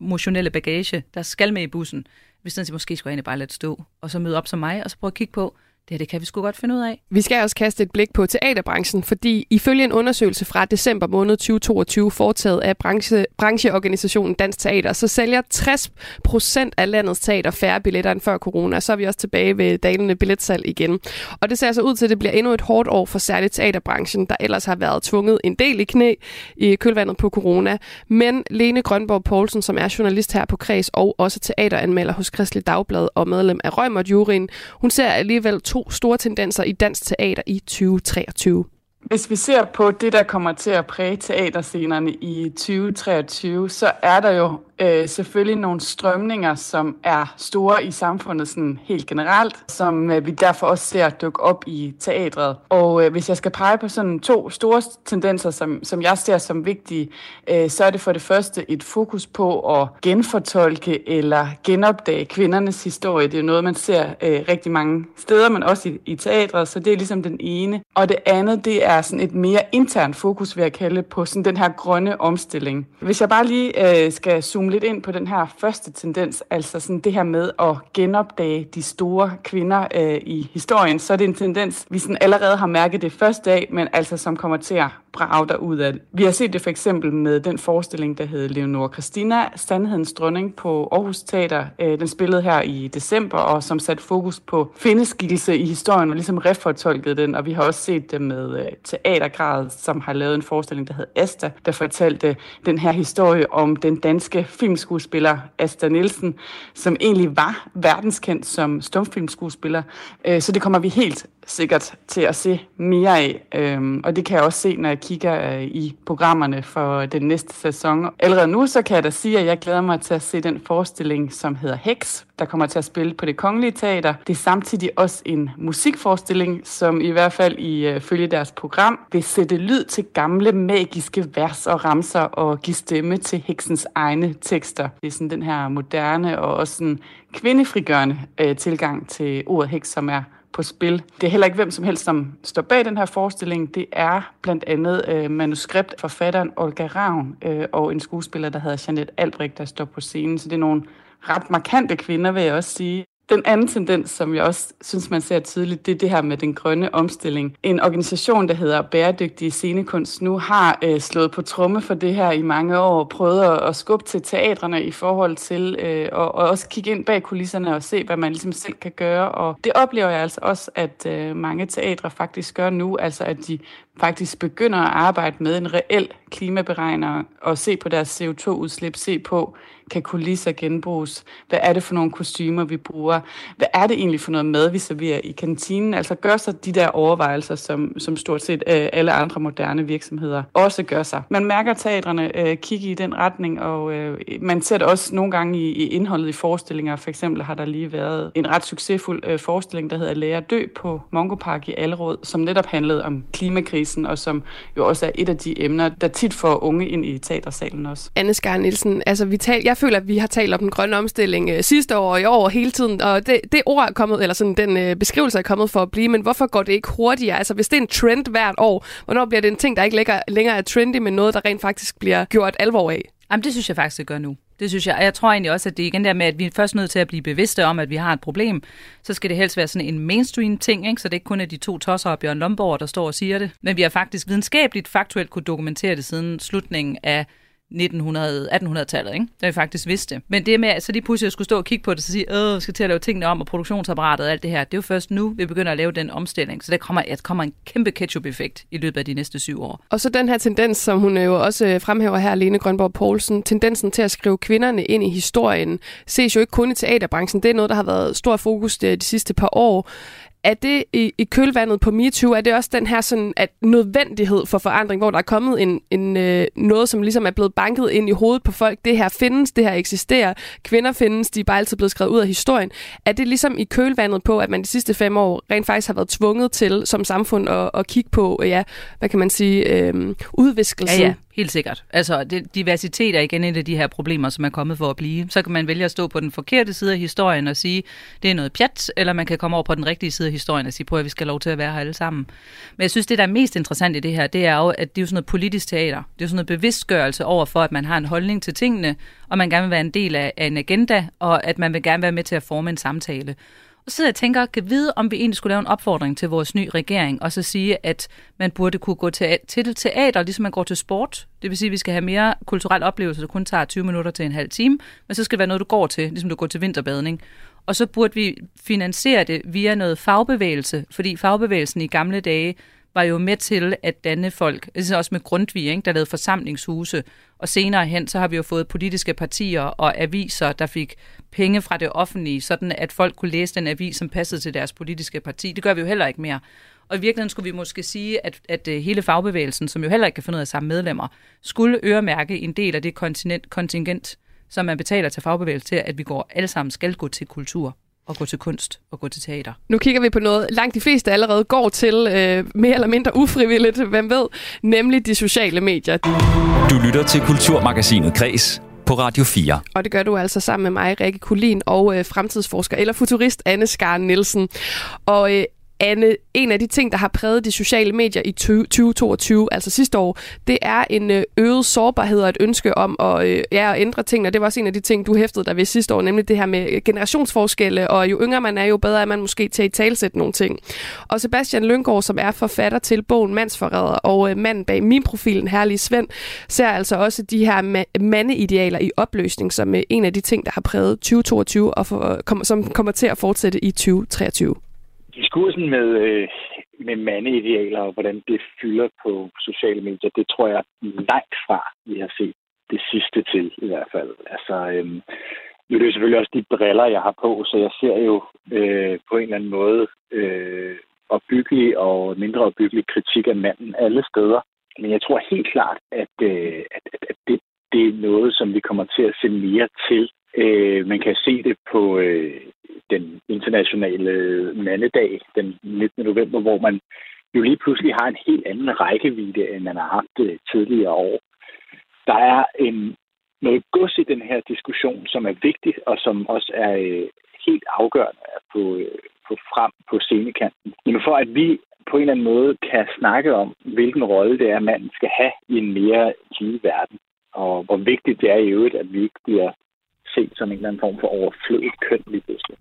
emotionelle bagage, der skal med i bussen, hvis den måske skulle egentlig bare lade stå, og så møde op som mig, og så prøve at kigge på, det her, det kan vi sgu godt finde ud af. Vi skal også kaste et blik på teaterbranchen, fordi ifølge en undersøgelse fra december måned 2022, foretaget af branche, brancheorganisationen Dansk Teater, så sælger 60 procent af landets teater færre billetter end før corona. Så er vi også tilbage ved dalende billetsalg igen. Og det ser altså ud til, at det bliver endnu et hårdt år for særligt teaterbranchen, der ellers har været tvunget en del i knæ i kølvandet på corona. Men Lene Grønborg Poulsen, som er journalist her på Kreds og også teateranmelder hos Kristelig Dagblad og medlem af Rømert Jurien, hun ser alligevel to to store tendenser i dansk teater i 2023. Hvis vi ser på det, der kommer til at præge teaterscenerne i 2023, så er der jo øh, selvfølgelig nogle strømninger, som er store i samfundet sådan helt generelt, som øh, vi derfor også ser dukke op i teatret. Og øh, hvis jeg skal pege på sådan to store tendenser, som, som jeg ser som vigtige, øh, så er det for det første et fokus på at genfortolke eller genopdage kvindernes historie. Det er noget, man ser øh, rigtig mange steder, men også i, i teatret, så det er ligesom den ene. Og det andet, det er sådan et mere internt fokus, vil jeg kalde på sådan den her grønne omstilling. Hvis jeg bare lige øh, skal zoome lidt ind på den her første tendens, altså sådan det her med at genopdage de store kvinder øh, i historien, så er det en tendens, vi sådan allerede har mærket det første dag, men altså som kommer til at brage ud af det. Vi har set det for eksempel med den forestilling, der hed Leonora Christina, Sandhedens dronning på Aarhus Teater. Øh, den spillede her i december, og som satte fokus på findeskikkelse i historien, og ligesom refortolkede den, og vi har også set det med øh, Teatergrad, som har lavet en forestilling, der hed Asta, der fortalte den her historie om den danske filmskuespiller Asta Nielsen, som egentlig var verdenskendt som stumfilmskuespiller. Øh, så det kommer vi helt sikkert til at se mere af. Øhm, og det kan jeg også se, når jeg kigger øh, i programmerne for den næste sæson. Allerede nu så kan jeg da sige, at jeg glæder mig til at se den forestilling, som hedder Hex, der kommer til at spille på det kongelige teater. Det er samtidig også en musikforestilling, som i hvert fald ifølge øh, deres program vil sætte lyd til gamle magiske vers og ramser og give stemme til heksens egne tekster. Det er sådan den her moderne og også sådan kvindefrigørende øh, tilgang til ordet heks, som er på spil. Det er heller ikke hvem som helst, som står bag den her forestilling. Det er blandt andet øh, manuskriptforfatteren Olga Ravn øh, og en skuespiller, der hedder Janet Albrecht, der står på scenen. Så det er nogle ret markante kvinder, vil jeg også sige. Den anden tendens, som jeg også synes, man ser tydeligt, det er det her med den grønne omstilling. En organisation, der hedder Bæredygtige Scenekunst, nu har øh, slået på tromme for det her i mange år, og prøvet at, at skubbe til teatrene i forhold til, øh, og, og også kigge ind bag kulisserne og se, hvad man ligesom selv kan gøre. Og det oplever jeg altså også, at øh, mange teatre faktisk gør nu, altså at de faktisk begynder at arbejde med en reel klimaberegner og se på deres CO2-udslip, se på, kan kulisser genbruges, hvad er det for nogle kostymer, vi bruger, hvad er det egentlig for noget mad, vi serverer i kantinen? Altså gør sig de der overvejelser, som, som stort set øh, alle andre moderne virksomheder også gør sig. Man mærker teatrene øh, kigge i den retning, og øh, man ser det også nogle gange i, i indholdet i forestillinger. For eksempel har der lige været en ret succesfuld øh, forestilling, der hedder Lære dø på Mongo Park i Allerød, som netop handlede om klimakrisen, og som jo også er et af de emner, der tit får unge ind i teatersalen også. Anne Skar Nielsen, altså vi tal, jeg føler, at vi har talt om den grønne omstilling øh, sidste år og i år hele tiden, og det, det ord er kommet, eller sådan den øh, beskrivelse er kommet for at blive, men hvorfor går det ikke hurtigere? Altså hvis det er en trend hvert år, hvornår bliver det en ting, der ikke længere, længere er trendy, men noget, der rent faktisk bliver gjort alvor af? Jamen, det synes jeg faktisk, det gør nu. Det synes jeg. Og jeg tror egentlig også, at det er igen der med, at vi er først nødt til at blive bevidste om, at vi har et problem. Så skal det helst være sådan en mainstream ting, ikke? så det ikke kun er de to tosser og Bjørn Lomborg, der står og siger det. Men vi har faktisk videnskabeligt, faktuelt kunne dokumentere det siden slutningen af 1900, 1800-tallet, ikke? Da vi faktisk vidste det. Men det med, at så lige pludselig skulle stå og kigge på det, og sige, øh, vi skal til at lave tingene om, og produktionsapparatet og alt det her, det er jo først nu, vi begynder at lave den omstilling. Så der kommer, der kommer en kæmpe ketchup-effekt i løbet af de næste syv år. Og så den her tendens, som hun jo også øh, fremhæver her, Lene Grønborg Poulsen, tendensen til at skrive kvinderne ind i historien, ses jo ikke kun i teaterbranchen. Det er noget, der har været stor fokus de, de sidste par år er det i, i kølvandet på MeToo, er det også den her sådan, at nødvendighed for forandring, hvor der er kommet en, en, øh, noget, som ligesom er blevet banket ind i hovedet på folk. Det her findes, det her eksisterer. Kvinder findes, de er bare altid blevet skrevet ud af historien. Er det ligesom i kølvandet på, at man de sidste fem år rent faktisk har været tvunget til som samfund at, at kigge på, ja, hvad kan man sige, øh, udviskelsen? Ja, ja. Helt sikkert. Altså, det, diversitet er igen et af de her problemer, som er kommet for at blive. Så kan man vælge at stå på den forkerte side af historien og sige, det er noget pjat, eller man kan komme over på den rigtige side af historien og sige, på at vi skal have lov til at være her alle sammen. Men jeg synes, det der er mest interessant i det her, det er jo, at det er jo sådan noget politisk teater. Det er jo sådan noget bevidstgørelse over for, at man har en holdning til tingene, og man gerne vil være en del af, af en agenda, og at man vil gerne være med til at forme en samtale. Så sidder jeg og tænker, kan vide, om vi egentlig skulle lave en opfordring til vores nye regering, og så sige, at man burde kunne gå til, til teater, ligesom man går til sport. Det vil sige, at vi skal have mere kulturel oplevelse, der kun tager 20 minutter til en halv time, men så skal det være noget, du går til, ligesom du går til vinterbadning. Og så burde vi finansiere det via noget fagbevægelse, fordi fagbevægelsen i gamle dage var jo med til at danne folk, altså også med Grundtvig, ikke, der lavede forsamlingshuse, og senere hen, så har vi jo fået politiske partier og aviser, der fik penge fra det offentlige, sådan at folk kunne læse den avis, som passede til deres politiske parti. Det gør vi jo heller ikke mere. Og i virkeligheden skulle vi måske sige, at, at øh, hele fagbevægelsen, som jo heller ikke kan finde ud af samme medlemmer, skulle øremærke en del af det kontingent, kontingent som man betaler til fagbevægelsen til, at vi går alle sammen skal gå til kultur og gå til kunst og gå til teater. Nu kigger vi på noget, langt de fleste allerede går til, øh, mere eller mindre ufrivilligt, hvem ved, nemlig de sociale medier. Du lytter til Kulturmagasinet Kres på Radio 4. Og det gør du altså sammen med mig, Rikke Kulin, og øh, fremtidsforsker eller futurist Anne Skar Nielsen. Og øh, Anne, en af de ting, der har præget de sociale medier i 2022, altså sidste år, det er en øh, øget sårbarhed og et ønske om at, øh, ja, at ændre tingene. Det var også en af de ting, du hæftede dig ved sidste år, nemlig det her med øh, generationsforskelle, og jo yngre man er, jo bedre er man måske til at talsætte nogle ting. Og Sebastian Lyngård, som er forfatter til bogen Mandsforræder og øh, manden bag min profilen, Herlige Svend, ser altså også de her mandeidealer i opløsning som øh, en af de ting, der har præget 2022, og for, som kommer til at fortsætte i 2023 diskursen med, øh, med mandeidealer og hvordan det fylder på sociale medier, det tror jeg langt fra, vi har set det sidste til i hvert fald. Altså, øh, nu er det jo selvfølgelig også de briller, jeg har på, så jeg ser jo øh, på en eller anden måde øh, opbyggelig og mindre opbyggelig kritik af manden alle steder. Men jeg tror helt klart, at, øh, at, at, at det, det er noget, som vi kommer til at se mere til. Øh, man kan se det på øh, den internationale mandedag den 19. november, hvor man jo lige pludselig har en helt anden rækkevidde, end man har haft det tidligere år. Der er en, noget gods i den her diskussion, som er vigtigt, og som også er øh, helt afgørende at få, øh, få frem på scenekanten. Men for at vi på en eller anden måde kan snakke om, hvilken rolle det er, manden skal have i en mere lige verden, og hvor vigtigt det er i øvrigt, at vi ikke bliver set som en eller anden form for overflødigt køn lige pludselig.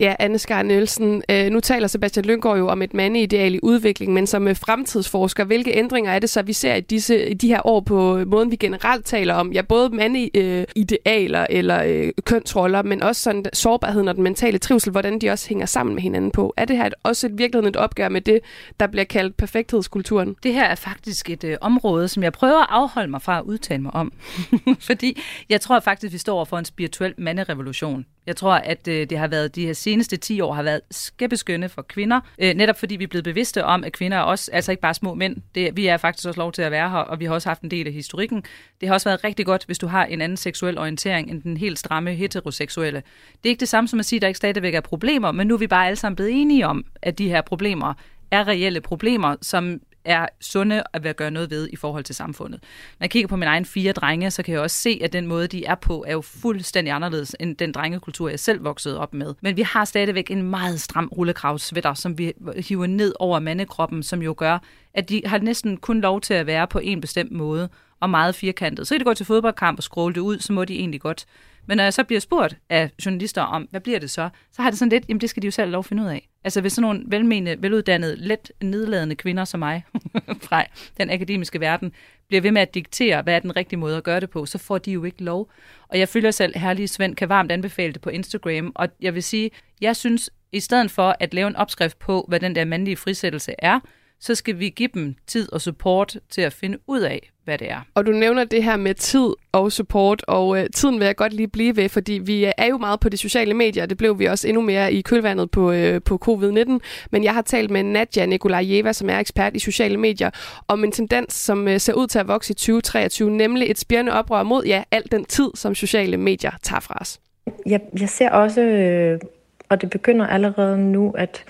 Ja, Anne Skar Nielsen. Øh, nu taler Sebastian Lyngård jo om et mandeideal i udvikling, men som øh, fremtidsforsker, hvilke ændringer er det så, vi ser i, disse, i de her år på øh, måden, vi generelt taler om? Ja, både mandeidealer øh, eller øh, kønsroller, men også sådan sårbarheden og den mentale trivsel, hvordan de også hænger sammen med hinanden på. Er det her også et virkeligheden et opgør med det, der bliver kaldt perfekthedskulturen? Det her er faktisk et øh, område, som jeg prøver at afholde mig fra at udtale mig om. Fordi jeg tror faktisk, vi står for en spirituel manderevolution. Jeg tror, at øh, det har været de her seneste 10 år har været skæbbeskønne for kvinder, øh, netop fordi vi er blevet bevidste om, at kvinder er også, altså ikke bare små mænd, det, vi er faktisk også lov til at være her, og vi har også haft en del af historikken. Det har også været rigtig godt, hvis du har en anden seksuel orientering end den helt stramme heteroseksuelle. Det er ikke det samme som at sige, at der ikke stadigvæk er problemer, men nu er vi bare alle sammen blevet enige om, at de her problemer er reelle problemer, som er sunde at være gøre noget ved i forhold til samfundet. Når jeg kigger på mine egne fire drenge, så kan jeg også se, at den måde, de er på, er jo fuldstændig anderledes end den drengekultur, jeg selv voksede op med. Men vi har stadigvæk en meget stram rullekravsvætter, som vi hiver ned over mandekroppen, som jo gør, at de har næsten kun lov til at være på en bestemt måde og meget firkantet. Så kan de gå til fodboldkamp og scrolle det ud, så må de egentlig godt. Men når jeg så bliver spurgt af journalister om, hvad bliver det så, så har det sådan lidt, jamen det skal de jo selv lov at finde ud af. Altså hvis sådan nogle velmenende, veluddannede, let nedladende kvinder som mig fra den akademiske verden bliver ved med at diktere, hvad er den rigtige måde at gøre det på, så får de jo ikke lov. Og jeg følger selv, herlige Svend kan varmt anbefale det på Instagram, og jeg vil sige, jeg synes, i stedet for at lave en opskrift på, hvad den der mandlige frisættelse er, så skal vi give dem tid og support til at finde ud af, hvad det er. Og du nævner det her med tid og support, og øh, tiden vil jeg godt lige blive ved, fordi vi øh, er jo meget på de sociale medier, det blev vi også endnu mere i kølvandet på, øh, på covid-19, men jeg har talt med Nadja Nikolajeva, som er ekspert i sociale medier, om en tendens, som øh, ser ud til at vokse i 2023, nemlig et spjørende oprør mod ja, al den tid, som sociale medier tager fra os. Jeg, jeg ser også, øh, og det begynder allerede nu, at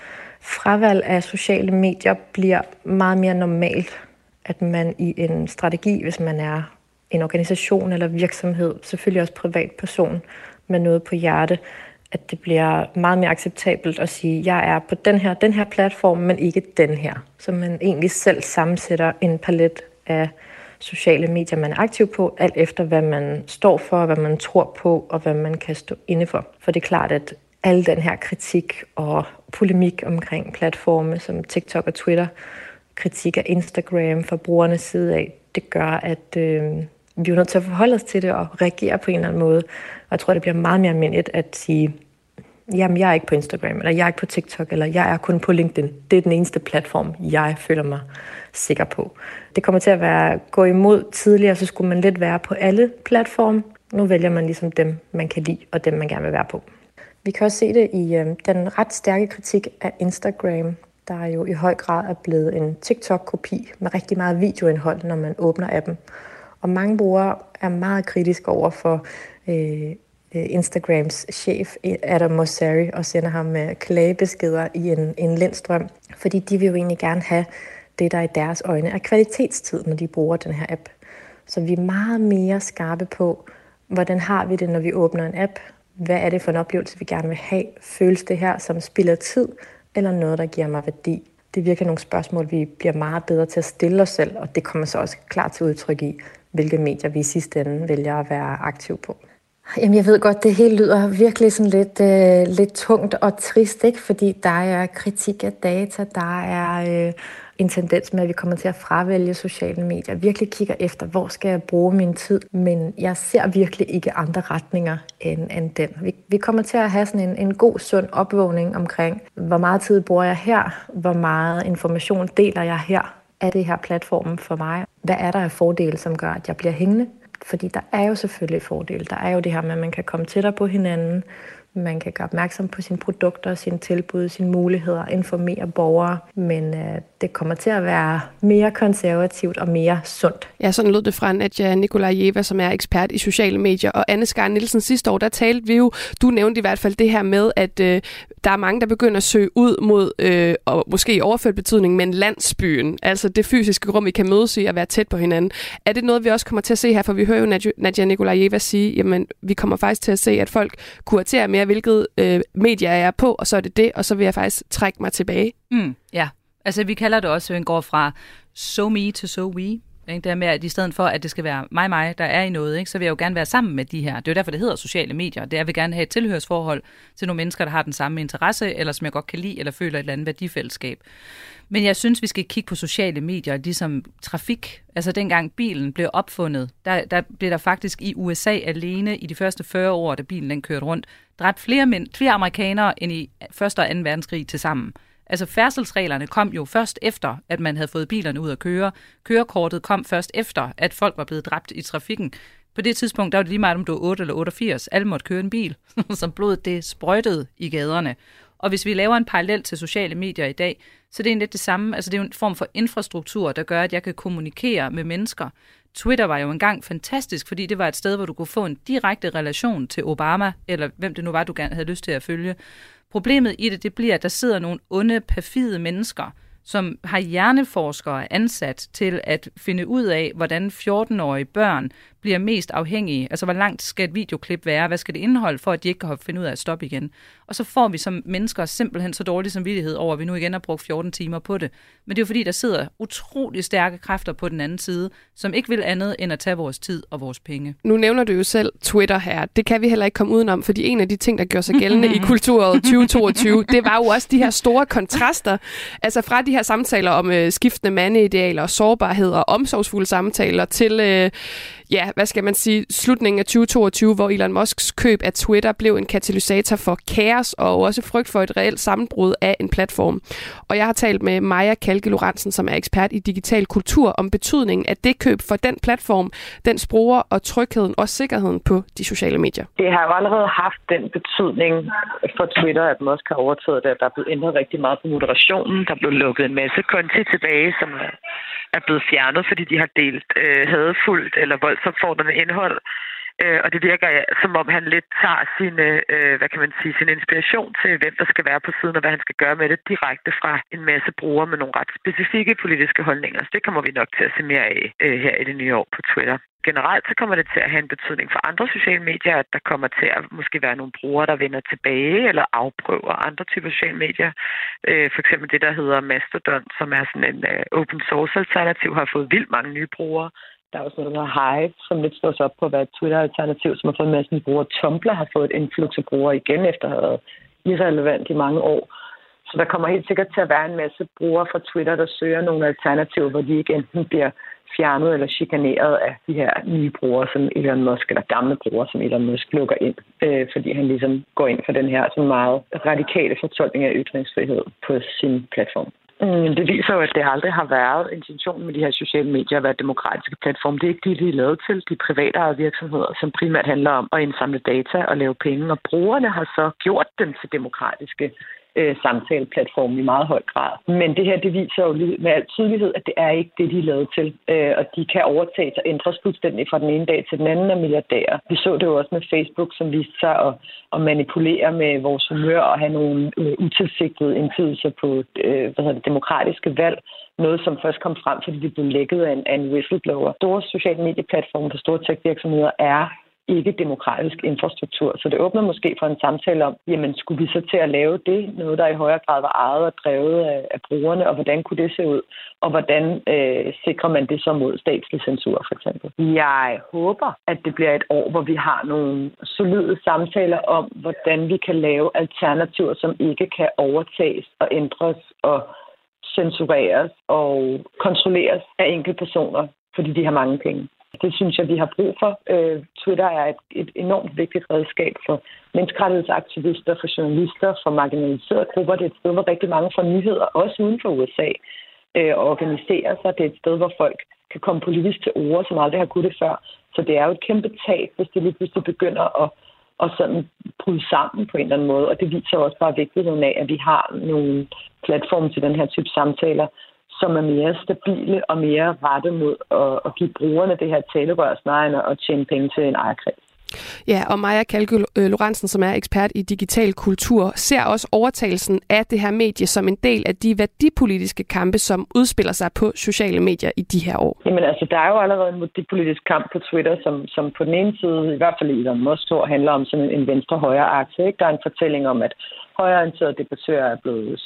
fravalg af sociale medier bliver meget mere normalt. At man i en strategi, hvis man er en organisation eller virksomhed, selvfølgelig også privatperson med noget på hjerte, at det bliver meget mere acceptabelt at sige, jeg er på den her, den her platform, men ikke den her. Så man egentlig selv sammensætter en palet af sociale medier, man er aktiv på, alt efter hvad man står for, hvad man tror på, og hvad man kan stå inde for. For det er klart, at al den her kritik og polemik omkring platforme som TikTok og Twitter, kritik af Instagram fra brugernes side af, det gør, at øh, vi er nødt til at forholde os til det og reagere på en eller anden måde. Og jeg tror, det bliver meget mere almindeligt at sige, jamen jeg er ikke på Instagram, eller jeg er ikke på TikTok, eller jeg er kun på LinkedIn. Det er den eneste platform, jeg føler mig sikker på. Det kommer til at være gå imod tidligere, så skulle man lidt være på alle platforme. Nu vælger man ligesom dem, man kan lide, og dem, man gerne vil være på. Vi kan også se det i øh, den ret stærke kritik af Instagram, der jo i høj grad er blevet en TikTok-kopi med rigtig meget videoindhold, når man åbner appen. Og mange brugere er meget kritiske over for øh, øh Instagrams chef, øh, Adam Mosseri, og sender ham med klagebeskeder i en, en lindstrøm, fordi de vil jo egentlig gerne have det, der i deres øjne er kvalitetstid, når de bruger den her app. Så vi er meget mere skarpe på, hvordan har vi det, når vi åbner en app? Hvad er det for en oplevelse, vi gerne vil have? Føles det her som spiller tid, eller noget, der giver mig værdi? Det virker nogle spørgsmål, vi bliver meget bedre til at stille os selv, og det kommer så også klart til udtryk i, hvilke medier vi i sidste ende vælger at være aktiv på. Jamen, jeg ved godt, det hele lyder virkelig sådan lidt, øh, lidt tungt og trist, ikke? fordi der er kritik af data, der er øh, en tendens med, at vi kommer til at fravælge sociale medier. Jeg virkelig kigger efter, hvor skal jeg bruge min tid, men jeg ser virkelig ikke andre retninger end, end den. Vi, vi kommer til at have sådan en, en god, sund opvågning omkring, hvor meget tid bruger jeg her, hvor meget information deler jeg her, er det her platformen for mig? Hvad er der af fordele, som gør, at jeg bliver hængende? Fordi der er jo selvfølgelig fordele. Der er jo det her med, at man kan komme tættere på hinanden, man kan gøre opmærksom på sine produkter, sine tilbud, sine muligheder, informere borgere, men øh, det kommer til at være mere konservativt og mere sundt. Ja, sådan lød det fra Nadja Nikolajeva, som er ekspert i sociale medier. Og Anne Skar Nielsen, sidste år, der talte vi jo, du nævnte i hvert fald det her med, at øh, der er mange, der begynder at søge ud mod, øh, og måske i overført betydning, men landsbyen, altså det fysiske rum, vi kan mødes i og være tæt på hinanden. Er det noget, vi også kommer til at se her? For vi hører jo Nadja Nikolajeva sige, jamen vi kommer faktisk til at se, at folk kuraterer mere, hvilket øh, medier jeg er på, og så er det det, og så vil jeg faktisk trække mig tilbage. Mm, ja, altså vi kalder det også, at vi går fra so me to so we. Ikke? Det her med, at i stedet for, at det skal være mig, mig, der er i noget, ikke? så vil jeg jo gerne være sammen med de her. Det er jo derfor, det hedder sociale medier. Det er, at jeg vil gerne have et tilhørsforhold til nogle mennesker, der har den samme interesse, eller som jeg godt kan lide, eller føler et eller andet værdifællesskab. Men jeg synes, vi skal kigge på sociale medier, ligesom trafik. Altså dengang bilen blev opfundet, der, der blev der faktisk i USA alene i de første 40 år, da bilen den kørte rundt, dræbt flere, mænd, flere amerikanere end i 1. og 2. verdenskrig til sammen. Altså færdselsreglerne kom jo først efter, at man havde fået bilerne ud at køre. Kørekortet kom først efter, at folk var blevet dræbt i trafikken. På det tidspunkt, der var det lige meget, om du var 8 eller 88. Alle måtte køre en bil, som blodet det sprøjtede i gaderne. Og hvis vi laver en parallel til sociale medier i dag, så det er lidt det samme. Altså det er en form for infrastruktur, der gør, at jeg kan kommunikere med mennesker. Twitter var jo engang fantastisk, fordi det var et sted, hvor du kunne få en direkte relation til Obama, eller hvem det nu var, du gerne havde lyst til at følge. Problemet i det, det bliver, at der sidder nogle onde, perfide mennesker, som har hjerneforskere ansat til at finde ud af, hvordan 14-årige børn bliver mest afhængige. Altså, hvor langt skal et videoklip være? Hvad skal det indeholde, for at de ikke kan finde ud af at stoppe igen? Og så får vi som mennesker simpelthen så dårlig samvittighed over, at vi nu igen har brugt 14 timer på det. Men det er jo fordi, der sidder utrolig stærke kræfter på den anden side, som ikke vil andet end at tage vores tid og vores penge. Nu nævner du jo selv Twitter her. Det kan vi heller ikke komme udenom, fordi en af de ting, der gør sig gældende i kulturåret 2022, det var jo også de her store kontraster. Altså fra de her samtaler om øh, skiftende mandeidealer og sårbarhed og omsorgsfulde samtaler til øh, ja, hvad skal man sige, slutningen af 2022, hvor Elon Musks køb af Twitter blev en katalysator for kaos og også frygt for et reelt sammenbrud af en platform. Og jeg har talt med Maja Kalke Lorentzen, som er ekspert i digital kultur, om betydningen af det køb for den platform, den bruger og trygheden og sikkerheden på de sociale medier. Det har jo allerede haft den betydning for Twitter, at Musk har overtaget det, at der er blevet ændret rigtig meget på moderationen. Der blev lukket en masse konti tilbage, som er blevet fjernet, fordi de har delt øh, hadefuldt eller voldsopfordrende indhold. Øh, og det virker som om, han lidt tager sin, øh, hvad kan man sige, sin inspiration til, hvem der skal være på siden, og hvad han skal gøre med det, direkte fra en masse brugere med nogle ret specifikke politiske holdninger. Så det kommer vi nok til at se mere af øh, her i det nye år på Twitter. Generelt så kommer det til at have en betydning for andre sociale medier, at der kommer til at måske være nogle brugere, der vender tilbage eller afprøver andre typer sociale medier. Øh, for eksempel det, der hedder Mastodon, som er sådan en øh, open source alternativ, har fået vildt mange nye brugere. Der er også noget, der hedder Hive, som lidt slås op på at være et Twitter-alternativ, som har fået en masse brugere. Tumblr har fået et influx af brugere igen, efter at have været irrelevant i mange år. Så der kommer helt sikkert til at være en masse brugere fra Twitter, der søger nogle alternativer, hvor de ikke enten bliver fjernet eller chikaneret af de her nye brugere, som Elon Musk, eller gamle brugere, som Elon Musk lukker ind, øh, fordi han ligesom går ind for den her så meget radikale fortolkning af ytringsfrihed på sin platform. Mm, det viser jo, at det aldrig har været intentionen med de her sociale medier at være demokratiske platforme. Det er ikke det, de er lavet til. De private virksomheder, som primært handler om at indsamle data og lave penge. Og brugerne har så gjort dem til demokratiske øh, samtaleplatform i meget høj grad. Men det her, det viser jo med al tydelighed, at det er ikke det, de er lavet til. Øh, og de kan overtages og ændres fuldstændig fra den ene dag til den anden af milliardærer. Vi så det jo også med Facebook, som viste sig at, at manipulere med vores humør og have nogle øh, utilsigtede indflydelser på øh, hvad hedder det, demokratiske valg. Noget, som først kom frem, fordi det blev lækket af en, af en whistleblower. Store sociale medieplatforme for store tech-virksomheder er ikke demokratisk infrastruktur. Så det åbner måske for en samtale om, jamen skulle vi så til at lave det, noget der i højere grad var ejet og drevet af, af brugerne, og hvordan kunne det se ud? Og hvordan øh, sikrer man det så mod statslig censur, for eksempel? Jeg håber, at det bliver et år, hvor vi har nogle solide samtaler om, hvordan vi kan lave alternativer, som ikke kan overtages og ændres og censureres og kontrolleres af enkelte personer, fordi de har mange penge. Det synes jeg, vi har brug for. Øh, Twitter er et, et enormt vigtigt redskab for menneskerettighedsaktivister, for journalister, for marginaliserede grupper. Det er et sted, hvor rigtig mange får nyheder, også uden for USA, øh, og organiserer sig. Det er et sted, hvor folk kan komme politisk til ord, som aldrig har kunnet det før. Så det er jo et kæmpe tab, hvis det lige pludselig begynder at, at sådan bryde sammen på en eller anden måde. Og det viser også bare vigtigheden af, at vi har nogle platforme til den her type samtaler, som er mere stabile og mere rettet mod at, at give brugerne det her talerør snarere end at tjene penge til en ejerkreds. Ja, og Maja Kalke øh, Lorentzen, som er ekspert i digital kultur, ser også overtagelsen af det her medie som en del af de værdipolitiske kampe, som udspiller sig på sociale medier i de her år. Jamen altså, der er jo allerede en værdipolitisk kamp på Twitter, som, som på den ene side, i hvert fald i Elon Musk, handler om sådan en venstre-højre. Ikke? Der er en fortælling om, at højreorienterede debattører er blevet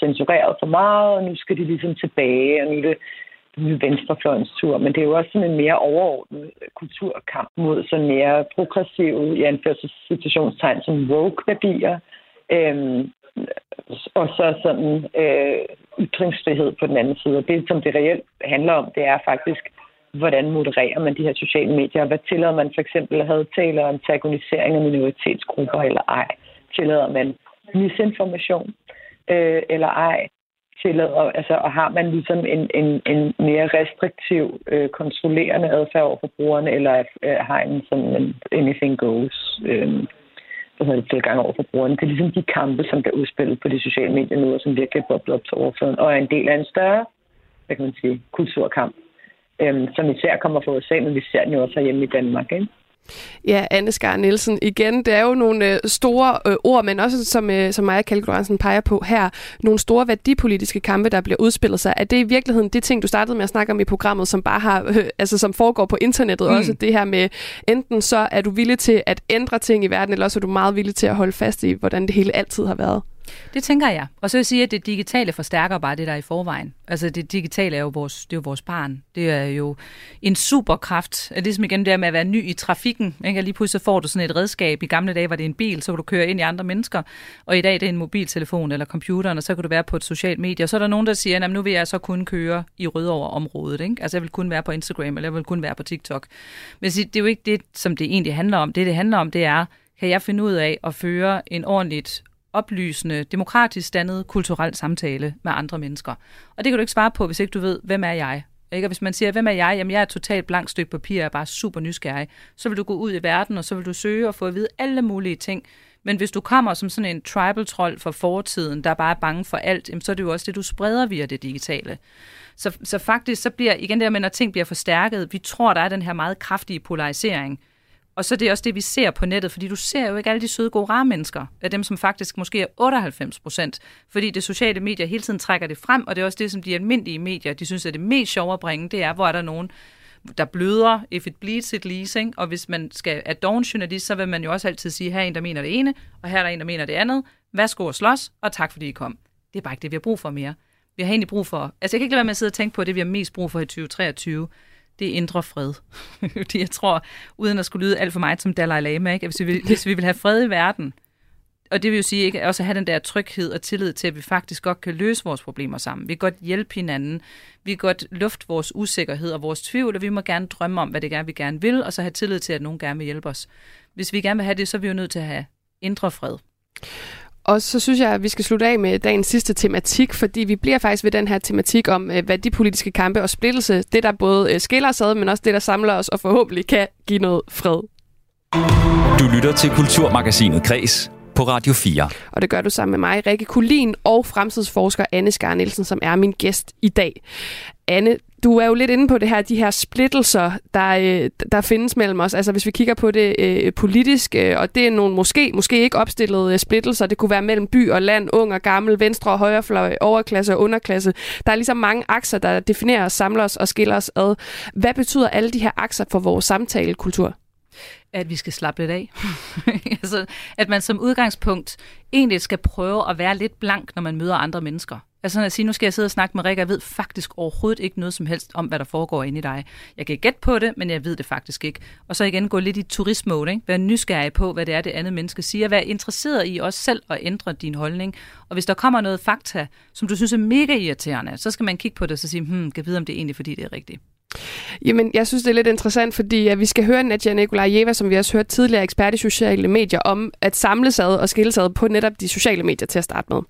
censureret for meget, og nu skal de ligesom tilbage, og nu er det venstrefløjens tur, men det er jo også sådan en mere overordnet øh, kulturkamp mod sådan mere progressive, i anførselssituationstegn, som woke-værdier, øhm, og så sådan øh, ytringsfrihed på den anden side. Og det, som det reelt handler om, det er faktisk, hvordan modererer man de her sociale medier? Hvad tillader man for eksempel at have taler om antagonisering af minoritetsgrupper eller ej? Tillader man misinformation øh, eller ej? tillader, altså, og har man ligesom en, en, en mere restriktiv, øh, kontrollerende adfærd over for brugerne, eller øh, har en sådan en anything goes øh, hvad hedder det, tilgang over for brugerne. Det er ligesom de kampe, som bliver udspillet på de sociale medier nu, og som virkelig er boblet op til overfladen, og er en del af en større, hvad kan man sige, kulturkamp, øh, som især kommer fra USA, men vi ser den jo også hjemme i Danmark, ikke? Ja, Anne Skar Nielsen. Igen, det er jo nogle øh, store øh, ord, men også som, øh, som Maja Kalk peger på her, nogle store værdipolitiske kampe, der bliver udspillet sig. Er det i virkeligheden det ting, du startede med at snakke om i programmet, som bare har, øh, altså som foregår på internettet mm. også, det her med, enten så er du villig til at ændre ting i verden, eller også er du meget villig til at holde fast i, hvordan det hele altid har været? Det tænker jeg. Og så vil jeg sige, at det digitale forstærker bare det, der er i forvejen. Altså det digitale er jo vores, det er jo vores barn. Det er jo en superkraft. Det er ligesom igen det med at være ny i trafikken. Ikke? lige pludselig får du sådan et redskab. I gamle dage var det en bil, så kunne du køre ind i andre mennesker. Og i dag det er en mobiltelefon eller computeren, og så kan du være på et socialt medie. Og så er der nogen, der siger, at nu vil jeg så kun køre i Rødovre-området. Ikke? Altså jeg vil kun være på Instagram, eller jeg vil kun være på TikTok. Men det er jo ikke det, som det egentlig handler om. Det, det handler om, det er, kan jeg finde ud af at føre en ordentligt oplysende, demokratisk dannet, kulturel samtale med andre mennesker. Og det kan du ikke svare på, hvis ikke du ved, hvem er jeg? Ikke? Og hvis man siger, hvem er jeg? Jamen, jeg er et totalt blankt stykke papir, jeg er bare super nysgerrig. Så vil du gå ud i verden, og så vil du søge og få at vide alle mulige ting. Men hvis du kommer som sådan en tribal-trold fra fortiden, der bare er bange for alt, jamen, så er det jo også det, du spreder via det digitale. Så, så faktisk, så bliver igen det med, når ting bliver forstærket, vi tror, der er den her meget kraftige polarisering. Og så det er også det, vi ser på nettet, fordi du ser jo ikke alle de søde, gode, rare mennesker, af dem, som faktisk måske er 98 procent, fordi det sociale medier hele tiden trækker det frem, og det er også det, som de almindelige medier, de synes er det mest sjove at bringe, det er, hvor er der nogen, der bløder, if it bleeds, it leasing, og hvis man skal er doven journalist, så vil man jo også altid sige, her er en, der mener det ene, og her er der en, der mener det andet. Værsgo og slås, og tak fordi I kom. Det er bare ikke det, vi har brug for mere. Vi har egentlig brug for, altså jeg kan ikke lade være med at sidde og tænke på, det vi har mest brug for i 2023, det er indre fred. Fordi jeg tror, uden at skulle lyde alt for meget som Dalai Lama, ikke? Hvis, vi vil, hvis vi vil have fred i verden, og det vil jo sige ikke også at have den der tryghed og tillid til, at vi faktisk godt kan løse vores problemer sammen. Vi kan godt hjælpe hinanden. Vi kan godt lufte vores usikkerhed og vores tvivl, og vi må gerne drømme om, hvad det er, vi gerne vil, og så have tillid til, at nogen gerne vil hjælpe os. Hvis vi gerne vil have det, så er vi jo nødt til at have indre fred. Og så synes jeg, at vi skal slutte af med dagens sidste tematik, fordi vi bliver faktisk ved den her tematik om øh, kampe og splittelse, det der både øh, skiller os ad, men også det, der samler os og forhåbentlig kan give noget fred. Du lytter til Kulturmagasinet Kres på Radio 4. Og det gør du sammen med mig, Rikke Kulin og fremtidsforsker Anne Skar Nielsen, som er min gæst i dag. Anne, du er jo lidt inde på det her, de her splittelser, der, øh, der findes mellem os. Altså hvis vi kigger på det øh, politisk, øh, og det er nogle måske, måske ikke opstillede øh, splittelser. Det kunne være mellem by og land, ung og gammel, venstre og højrefløj, overklasse og underklasse. Der er ligesom mange akser, der definerer os, samler os og skiller os ad. Hvad betyder alle de her akser for vores samtalekultur? At vi skal slappe lidt af. altså, at man som udgangspunkt egentlig skal prøve at være lidt blank, når man møder andre mennesker. Altså at sige, nu skal jeg sidde og snakke med Rikke, jeg ved faktisk overhovedet ikke noget som helst om, hvad der foregår inde i dig. Jeg kan gætte på det, men jeg ved det faktisk ikke. Og så igen gå lidt i turistmode, ikke? Være nysgerrig på, hvad det er, det andet menneske siger. Være interesseret i også selv at ændre din holdning. Og hvis der kommer noget fakta, som du synes er mega irriterende, så skal man kigge på det og så sige, hmm, kan vide, om det er egentlig, fordi det er rigtigt. Jamen, jeg synes, det er lidt interessant, fordi at vi skal høre Nadja Nikolajeva, som vi også hørt tidligere, ekspert i sociale medier, om at samle sig og skille sig på netop de sociale medier til at starte med.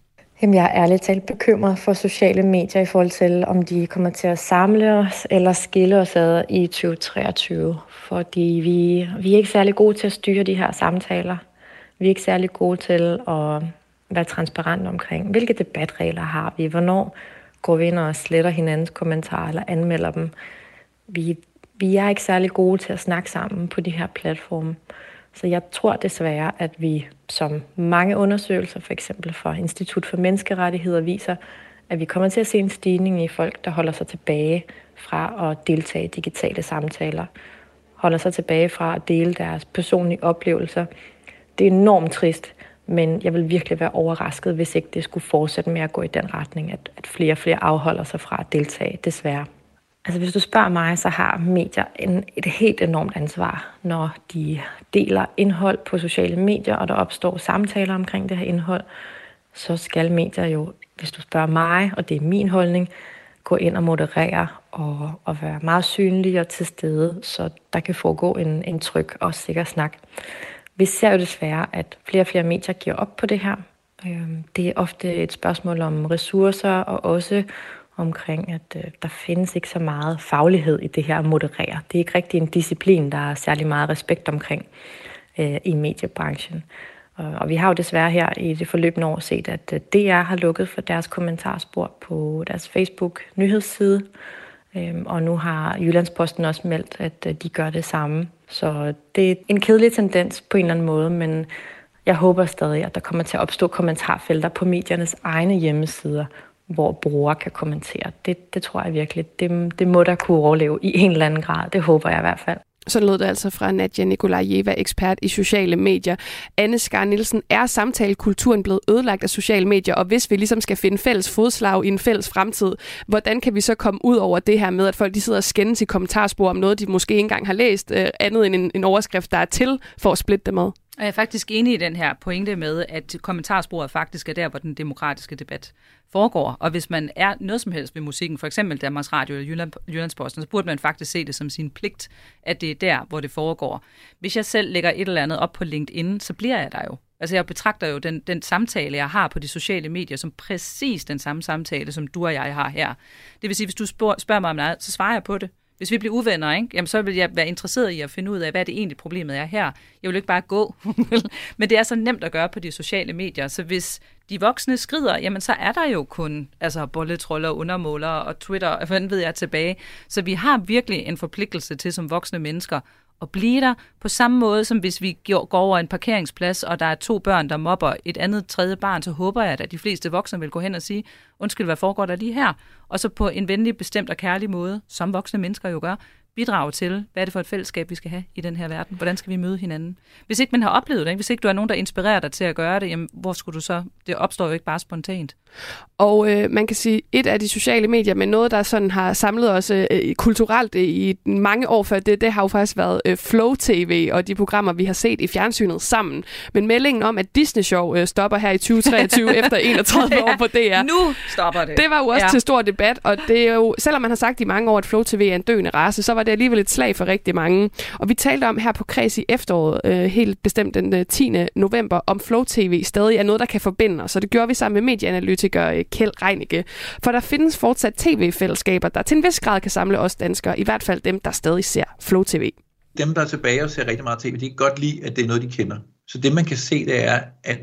Jamen, jeg er ærligt talt bekymret for sociale medier i forhold til, om de kommer til at samle os eller skille os ad i 2023. Fordi vi, vi er ikke særlig gode til at styre de her samtaler. Vi er ikke særlig gode til at være transparente omkring, hvilke debatregler har vi, hvornår går vi ind og sletter hinandens kommentarer eller anmelder dem. Vi, vi er ikke særlig gode til at snakke sammen på de her platforme. Så jeg tror desværre, at vi, som mange undersøgelser, for eksempel fra Institut for Menneskerettigheder, viser, at vi kommer til at se en stigning i folk, der holder sig tilbage fra at deltage i digitale samtaler, holder sig tilbage fra at dele deres personlige oplevelser. Det er enormt trist, men jeg vil virkelig være overrasket, hvis ikke det skulle fortsætte med at gå i den retning, at, at flere og flere afholder sig fra at deltage, desværre. Altså hvis du spørger mig, så har medier en, et helt enormt ansvar, når de deler indhold på sociale medier, og der opstår samtaler omkring det her indhold, så skal medier jo, hvis du spørger mig, og det er min holdning, gå ind og moderere og, og være meget synlige og til stede, så der kan foregå en, en tryg og sikker snak. Vi ser jo desværre, at flere og flere medier giver op på det her. Øhm, det er ofte et spørgsmål om ressourcer og også omkring, at øh, der findes ikke så meget faglighed i det her at moderere. Det er ikke rigtig en disciplin, der er særlig meget respekt omkring øh, i mediebranchen. Og vi har jo desværre her i det forløbende år set, at øh, DR har lukket for deres kommentarspor på deres Facebook-nyhedsside. øh, og nu har Jyllandsposten også meldt, at øh, de gør det samme. Så det er en kedelig tendens på en eller anden måde, men jeg håber stadig, at der kommer til at opstå kommentarfelter på mediernes egne hjemmesider, hvor brugere kan kommentere. Det, det tror jeg virkelig, det, det må der kunne overleve i en eller anden grad. Det håber jeg i hvert fald. Så lød det altså fra Nadja Nikolajeva, ekspert i sociale medier. Anne Skar Nielsen, er samtalekulturen blevet ødelagt af sociale medier, og hvis vi ligesom skal finde fælles fodslag i en fælles fremtid, hvordan kan vi så komme ud over det her med, at folk de sidder og skændes i kommentarspor om noget, de måske ikke engang har læst, øh, andet end en, en overskrift, der er til for at splitte dem ad? Og jeg er faktisk enig i den her pointe med, at kommentarsporet faktisk er der, hvor den demokratiske debat foregår. Og hvis man er noget som helst ved musikken, for eksempel Danmarks Radio eller Jylland, Jyllandsposten, så burde man faktisk se det som sin pligt, at det er der, hvor det foregår. Hvis jeg selv lægger et eller andet op på LinkedIn, så bliver jeg der jo. Altså jeg betragter jo den, den samtale, jeg har på de sociale medier, som præcis den samme samtale, som du og jeg har her. Det vil sige, hvis du spørger, spørger mig om noget, så svarer jeg på det. Hvis vi bliver uvenner, ikke? Jamen, så vil jeg være interesseret i at finde ud af, hvad det egentlig problemet er her. Jeg vil ikke bare gå. Men det er så nemt at gøre på de sociale medier, så hvis de voksne skrider, jamen så er der jo kun altså bolletroller, undermålere og Twitter, og hvad ved jeg tilbage. Så vi har virkelig en forpligtelse til som voksne mennesker at blive der på samme måde, som hvis vi går over en parkeringsplads, og der er to børn, der mobber et andet tredje barn, så håber jeg, at de fleste voksne vil gå hen og sige, undskyld, hvad foregår der lige her? Og så på en venlig, bestemt og kærlig måde, som voksne mennesker jo gør, bidrage til, hvad er det for et fællesskab, vi skal have i den her verden? Hvordan skal vi møde hinanden? Hvis ikke man har oplevet det, hvis ikke du er nogen, der inspirerer dig til at gøre det, jamen, hvor skulle du så? Det opstår jo ikke bare spontant. Og øh, man kan sige, et af de sociale medier, men noget, der sådan har samlet os øh, kulturelt i mange år før det, det har jo faktisk været øh, Flow TV og de programmer, vi har set i fjernsynet sammen. Men meldingen om, at Disney Show øh, stopper her i 2023 efter 31 år på DR. Nu stopper det. Det var jo også ja. til stor debat, og det er jo, selvom man har sagt i mange år, at Flow TV er en døende race, så var det alligevel et slag for rigtig mange. Og vi talte om her på Kreds i efteråret, øh, helt bestemt den 10. Øh, november, om Flow TV stadig er noget, der kan forbinde os. Så det gjorde vi sammen med medieanalytiker øh, Kjeld Reinicke. For der findes fortsat tv-fællesskaber, der til en vis grad kan samle os danskere, i hvert fald dem, der stadig ser Flow TV. Dem, der er tilbage og ser rigtig meget tv, de kan godt lide, at det er noget, de kender. Så det, man kan se, det er, at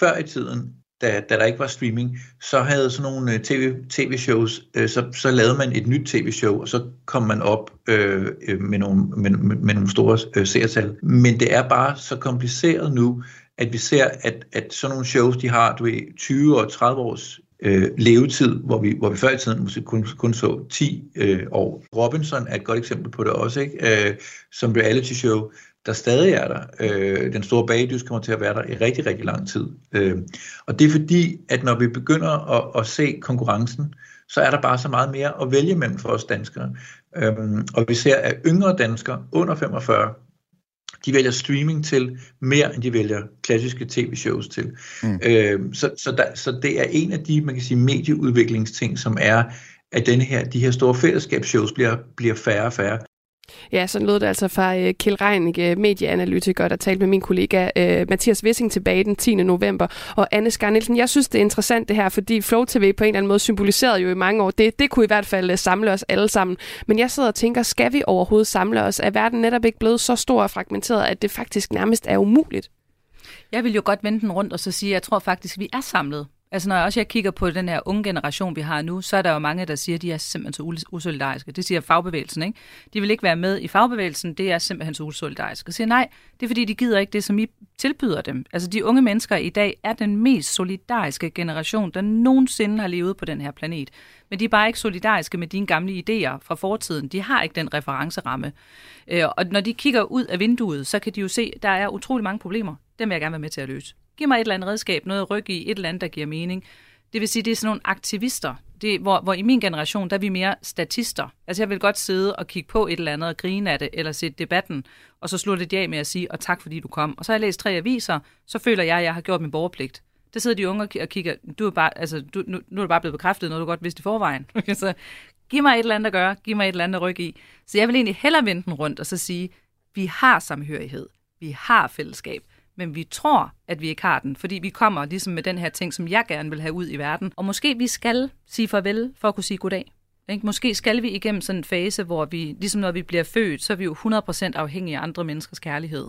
før i tiden, da, da der ikke var streaming, så havde sådan nogle øh, TV, tv-shows, øh, så, så lavede man et nyt tv-show, og så kom man op øh, øh med, nogle, med, med nogle store øh, seertal. Men det er bare så kompliceret nu, at vi ser, at, at sådan nogle shows, de har du ved, 20 og 30 års øh, levetid, hvor vi, hvor vi før i tiden måske kun, kun så 10 øh, år. Robinson er et godt eksempel på det også, ikke? Øh, som reality show, der stadig er der. Øh, den store bagdys kommer til at være der i rigtig, rigtig lang tid. Øh, og det er fordi, at når vi begynder at, at se konkurrencen, så er der bare så meget mere at vælge mellem for os danskere. Øh, og vi ser, at yngre danskere under 45, de vælger streaming til mere, end de vælger klassiske tv-shows til. Mm. Øh, så, så, der, så det er en af de, man kan sige, medieudviklingsting, som er, at denne her, de her store fællesskabsshows bliver, bliver færre og færre. Ja, så lød det altså fra øh, uh, Kjell Reinicke, øh, medieanalytiker, der talte med min kollega øh, Mathias Wissing tilbage den 10. november. Og Anne Skar Nielsen, jeg synes, det er interessant det her, fordi Flow TV på en eller anden måde symboliserede jo i mange år, det, det kunne i hvert fald samle os alle sammen. Men jeg sidder og tænker, skal vi overhovedet samle os? Er verden netop ikke blevet så stor og fragmenteret, at det faktisk nærmest er umuligt? Jeg vil jo godt vende den rundt og så sige, at jeg tror faktisk, at vi er samlet. Altså når jeg også jeg kigger på den her unge generation, vi har nu, så er der jo mange, der siger, at de er simpelthen så usolidariske. Det siger fagbevægelsen, ikke? De vil ikke være med i fagbevægelsen, det er simpelthen så usolidariske. Og siger nej, det er fordi, de gider ikke det, som I tilbyder dem. Altså de unge mennesker i dag er den mest solidariske generation, der nogensinde har levet på den her planet. Men de er bare ikke solidariske med dine gamle idéer fra fortiden. De har ikke den referenceramme. Øh, og når de kigger ud af vinduet, så kan de jo se, at der er utrolig mange problemer. Dem vil jeg gerne være med til at løse. Giv mig et eller andet redskab, noget at rykke i, et eller andet, der giver mening. Det vil sige, det er sådan nogle aktivister, det, hvor, hvor i min generation, der er vi mere statister. Altså jeg vil godt sidde og kigge på et eller andet og grine af det, eller se debatten, og så slutte det af med at sige, og tak fordi du kom. Og så har jeg læst tre aviser, så føler jeg, at jeg har gjort min borgerpligt. Der sidder de unge og kigger, du er bare, altså, du, nu, nu er du bare blevet bekræftet, noget du godt vidste i forvejen. så giv mig et eller andet at gøre, giv mig et eller andet at rykke i. Så jeg vil egentlig hellere vende den rundt og så sige, vi har samhørighed, vi har fællesskab, men vi tror, at vi ikke har den, fordi vi kommer ligesom med den her ting, som jeg gerne vil have ud i verden. Og måske vi skal sige farvel for at kunne sige goddag. Ikke? Måske skal vi igennem sådan en fase, hvor vi, ligesom når vi bliver født, så er vi jo 100% afhængige af andre menneskers kærlighed.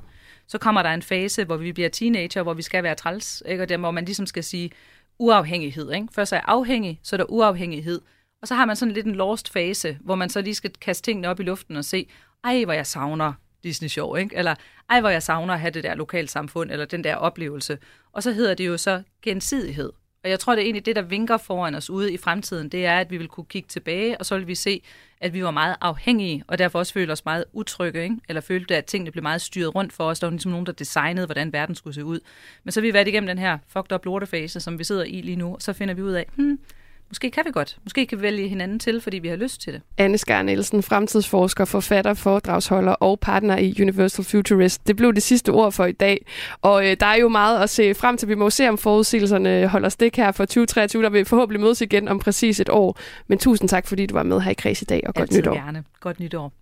Så kommer der en fase, hvor vi bliver teenager, hvor vi skal være træls, ikke? og der, hvor man ligesom skal sige uafhængighed. Ikke? Først er jeg afhængig, så er der uafhængighed. Og så har man sådan lidt en lost fase, hvor man så lige skal kaste tingene op i luften og se, ej, hvor jeg savner Disney Sjov, ikke? Eller, ej, hvor jeg savner at have det der lokalsamfund, eller den der oplevelse. Og så hedder det jo så gensidighed. Og jeg tror, det er egentlig det, der vinker foran os ude i fremtiden, det er, at vi vil kunne kigge tilbage, og så vil vi se, at vi var meget afhængige, og derfor også følte os meget utrygge, ikke? eller følte, at tingene blev meget styret rundt for os. Der var ligesom nogen, der designede, hvordan verden skulle se ud. Men så har vi været igennem den her fucked up lortefase, som vi sidder i lige nu, og så finder vi ud af, hmm, Måske kan vi godt. Måske kan vi vælge hinanden til, fordi vi har lyst til det. Anne Skar Nielsen, fremtidsforsker, forfatter, foredragsholder og partner i Universal Futurist. Det blev det sidste ord for i dag. Og øh, der er jo meget at se frem til. Vi må se, om forudsigelserne holder stik her for 2023, der vil forhåbentlig mødes igen om præcis et år. Men tusind tak, fordi du var med her i Kreds i dag, og godt Altid nytår. gerne. Godt nytår.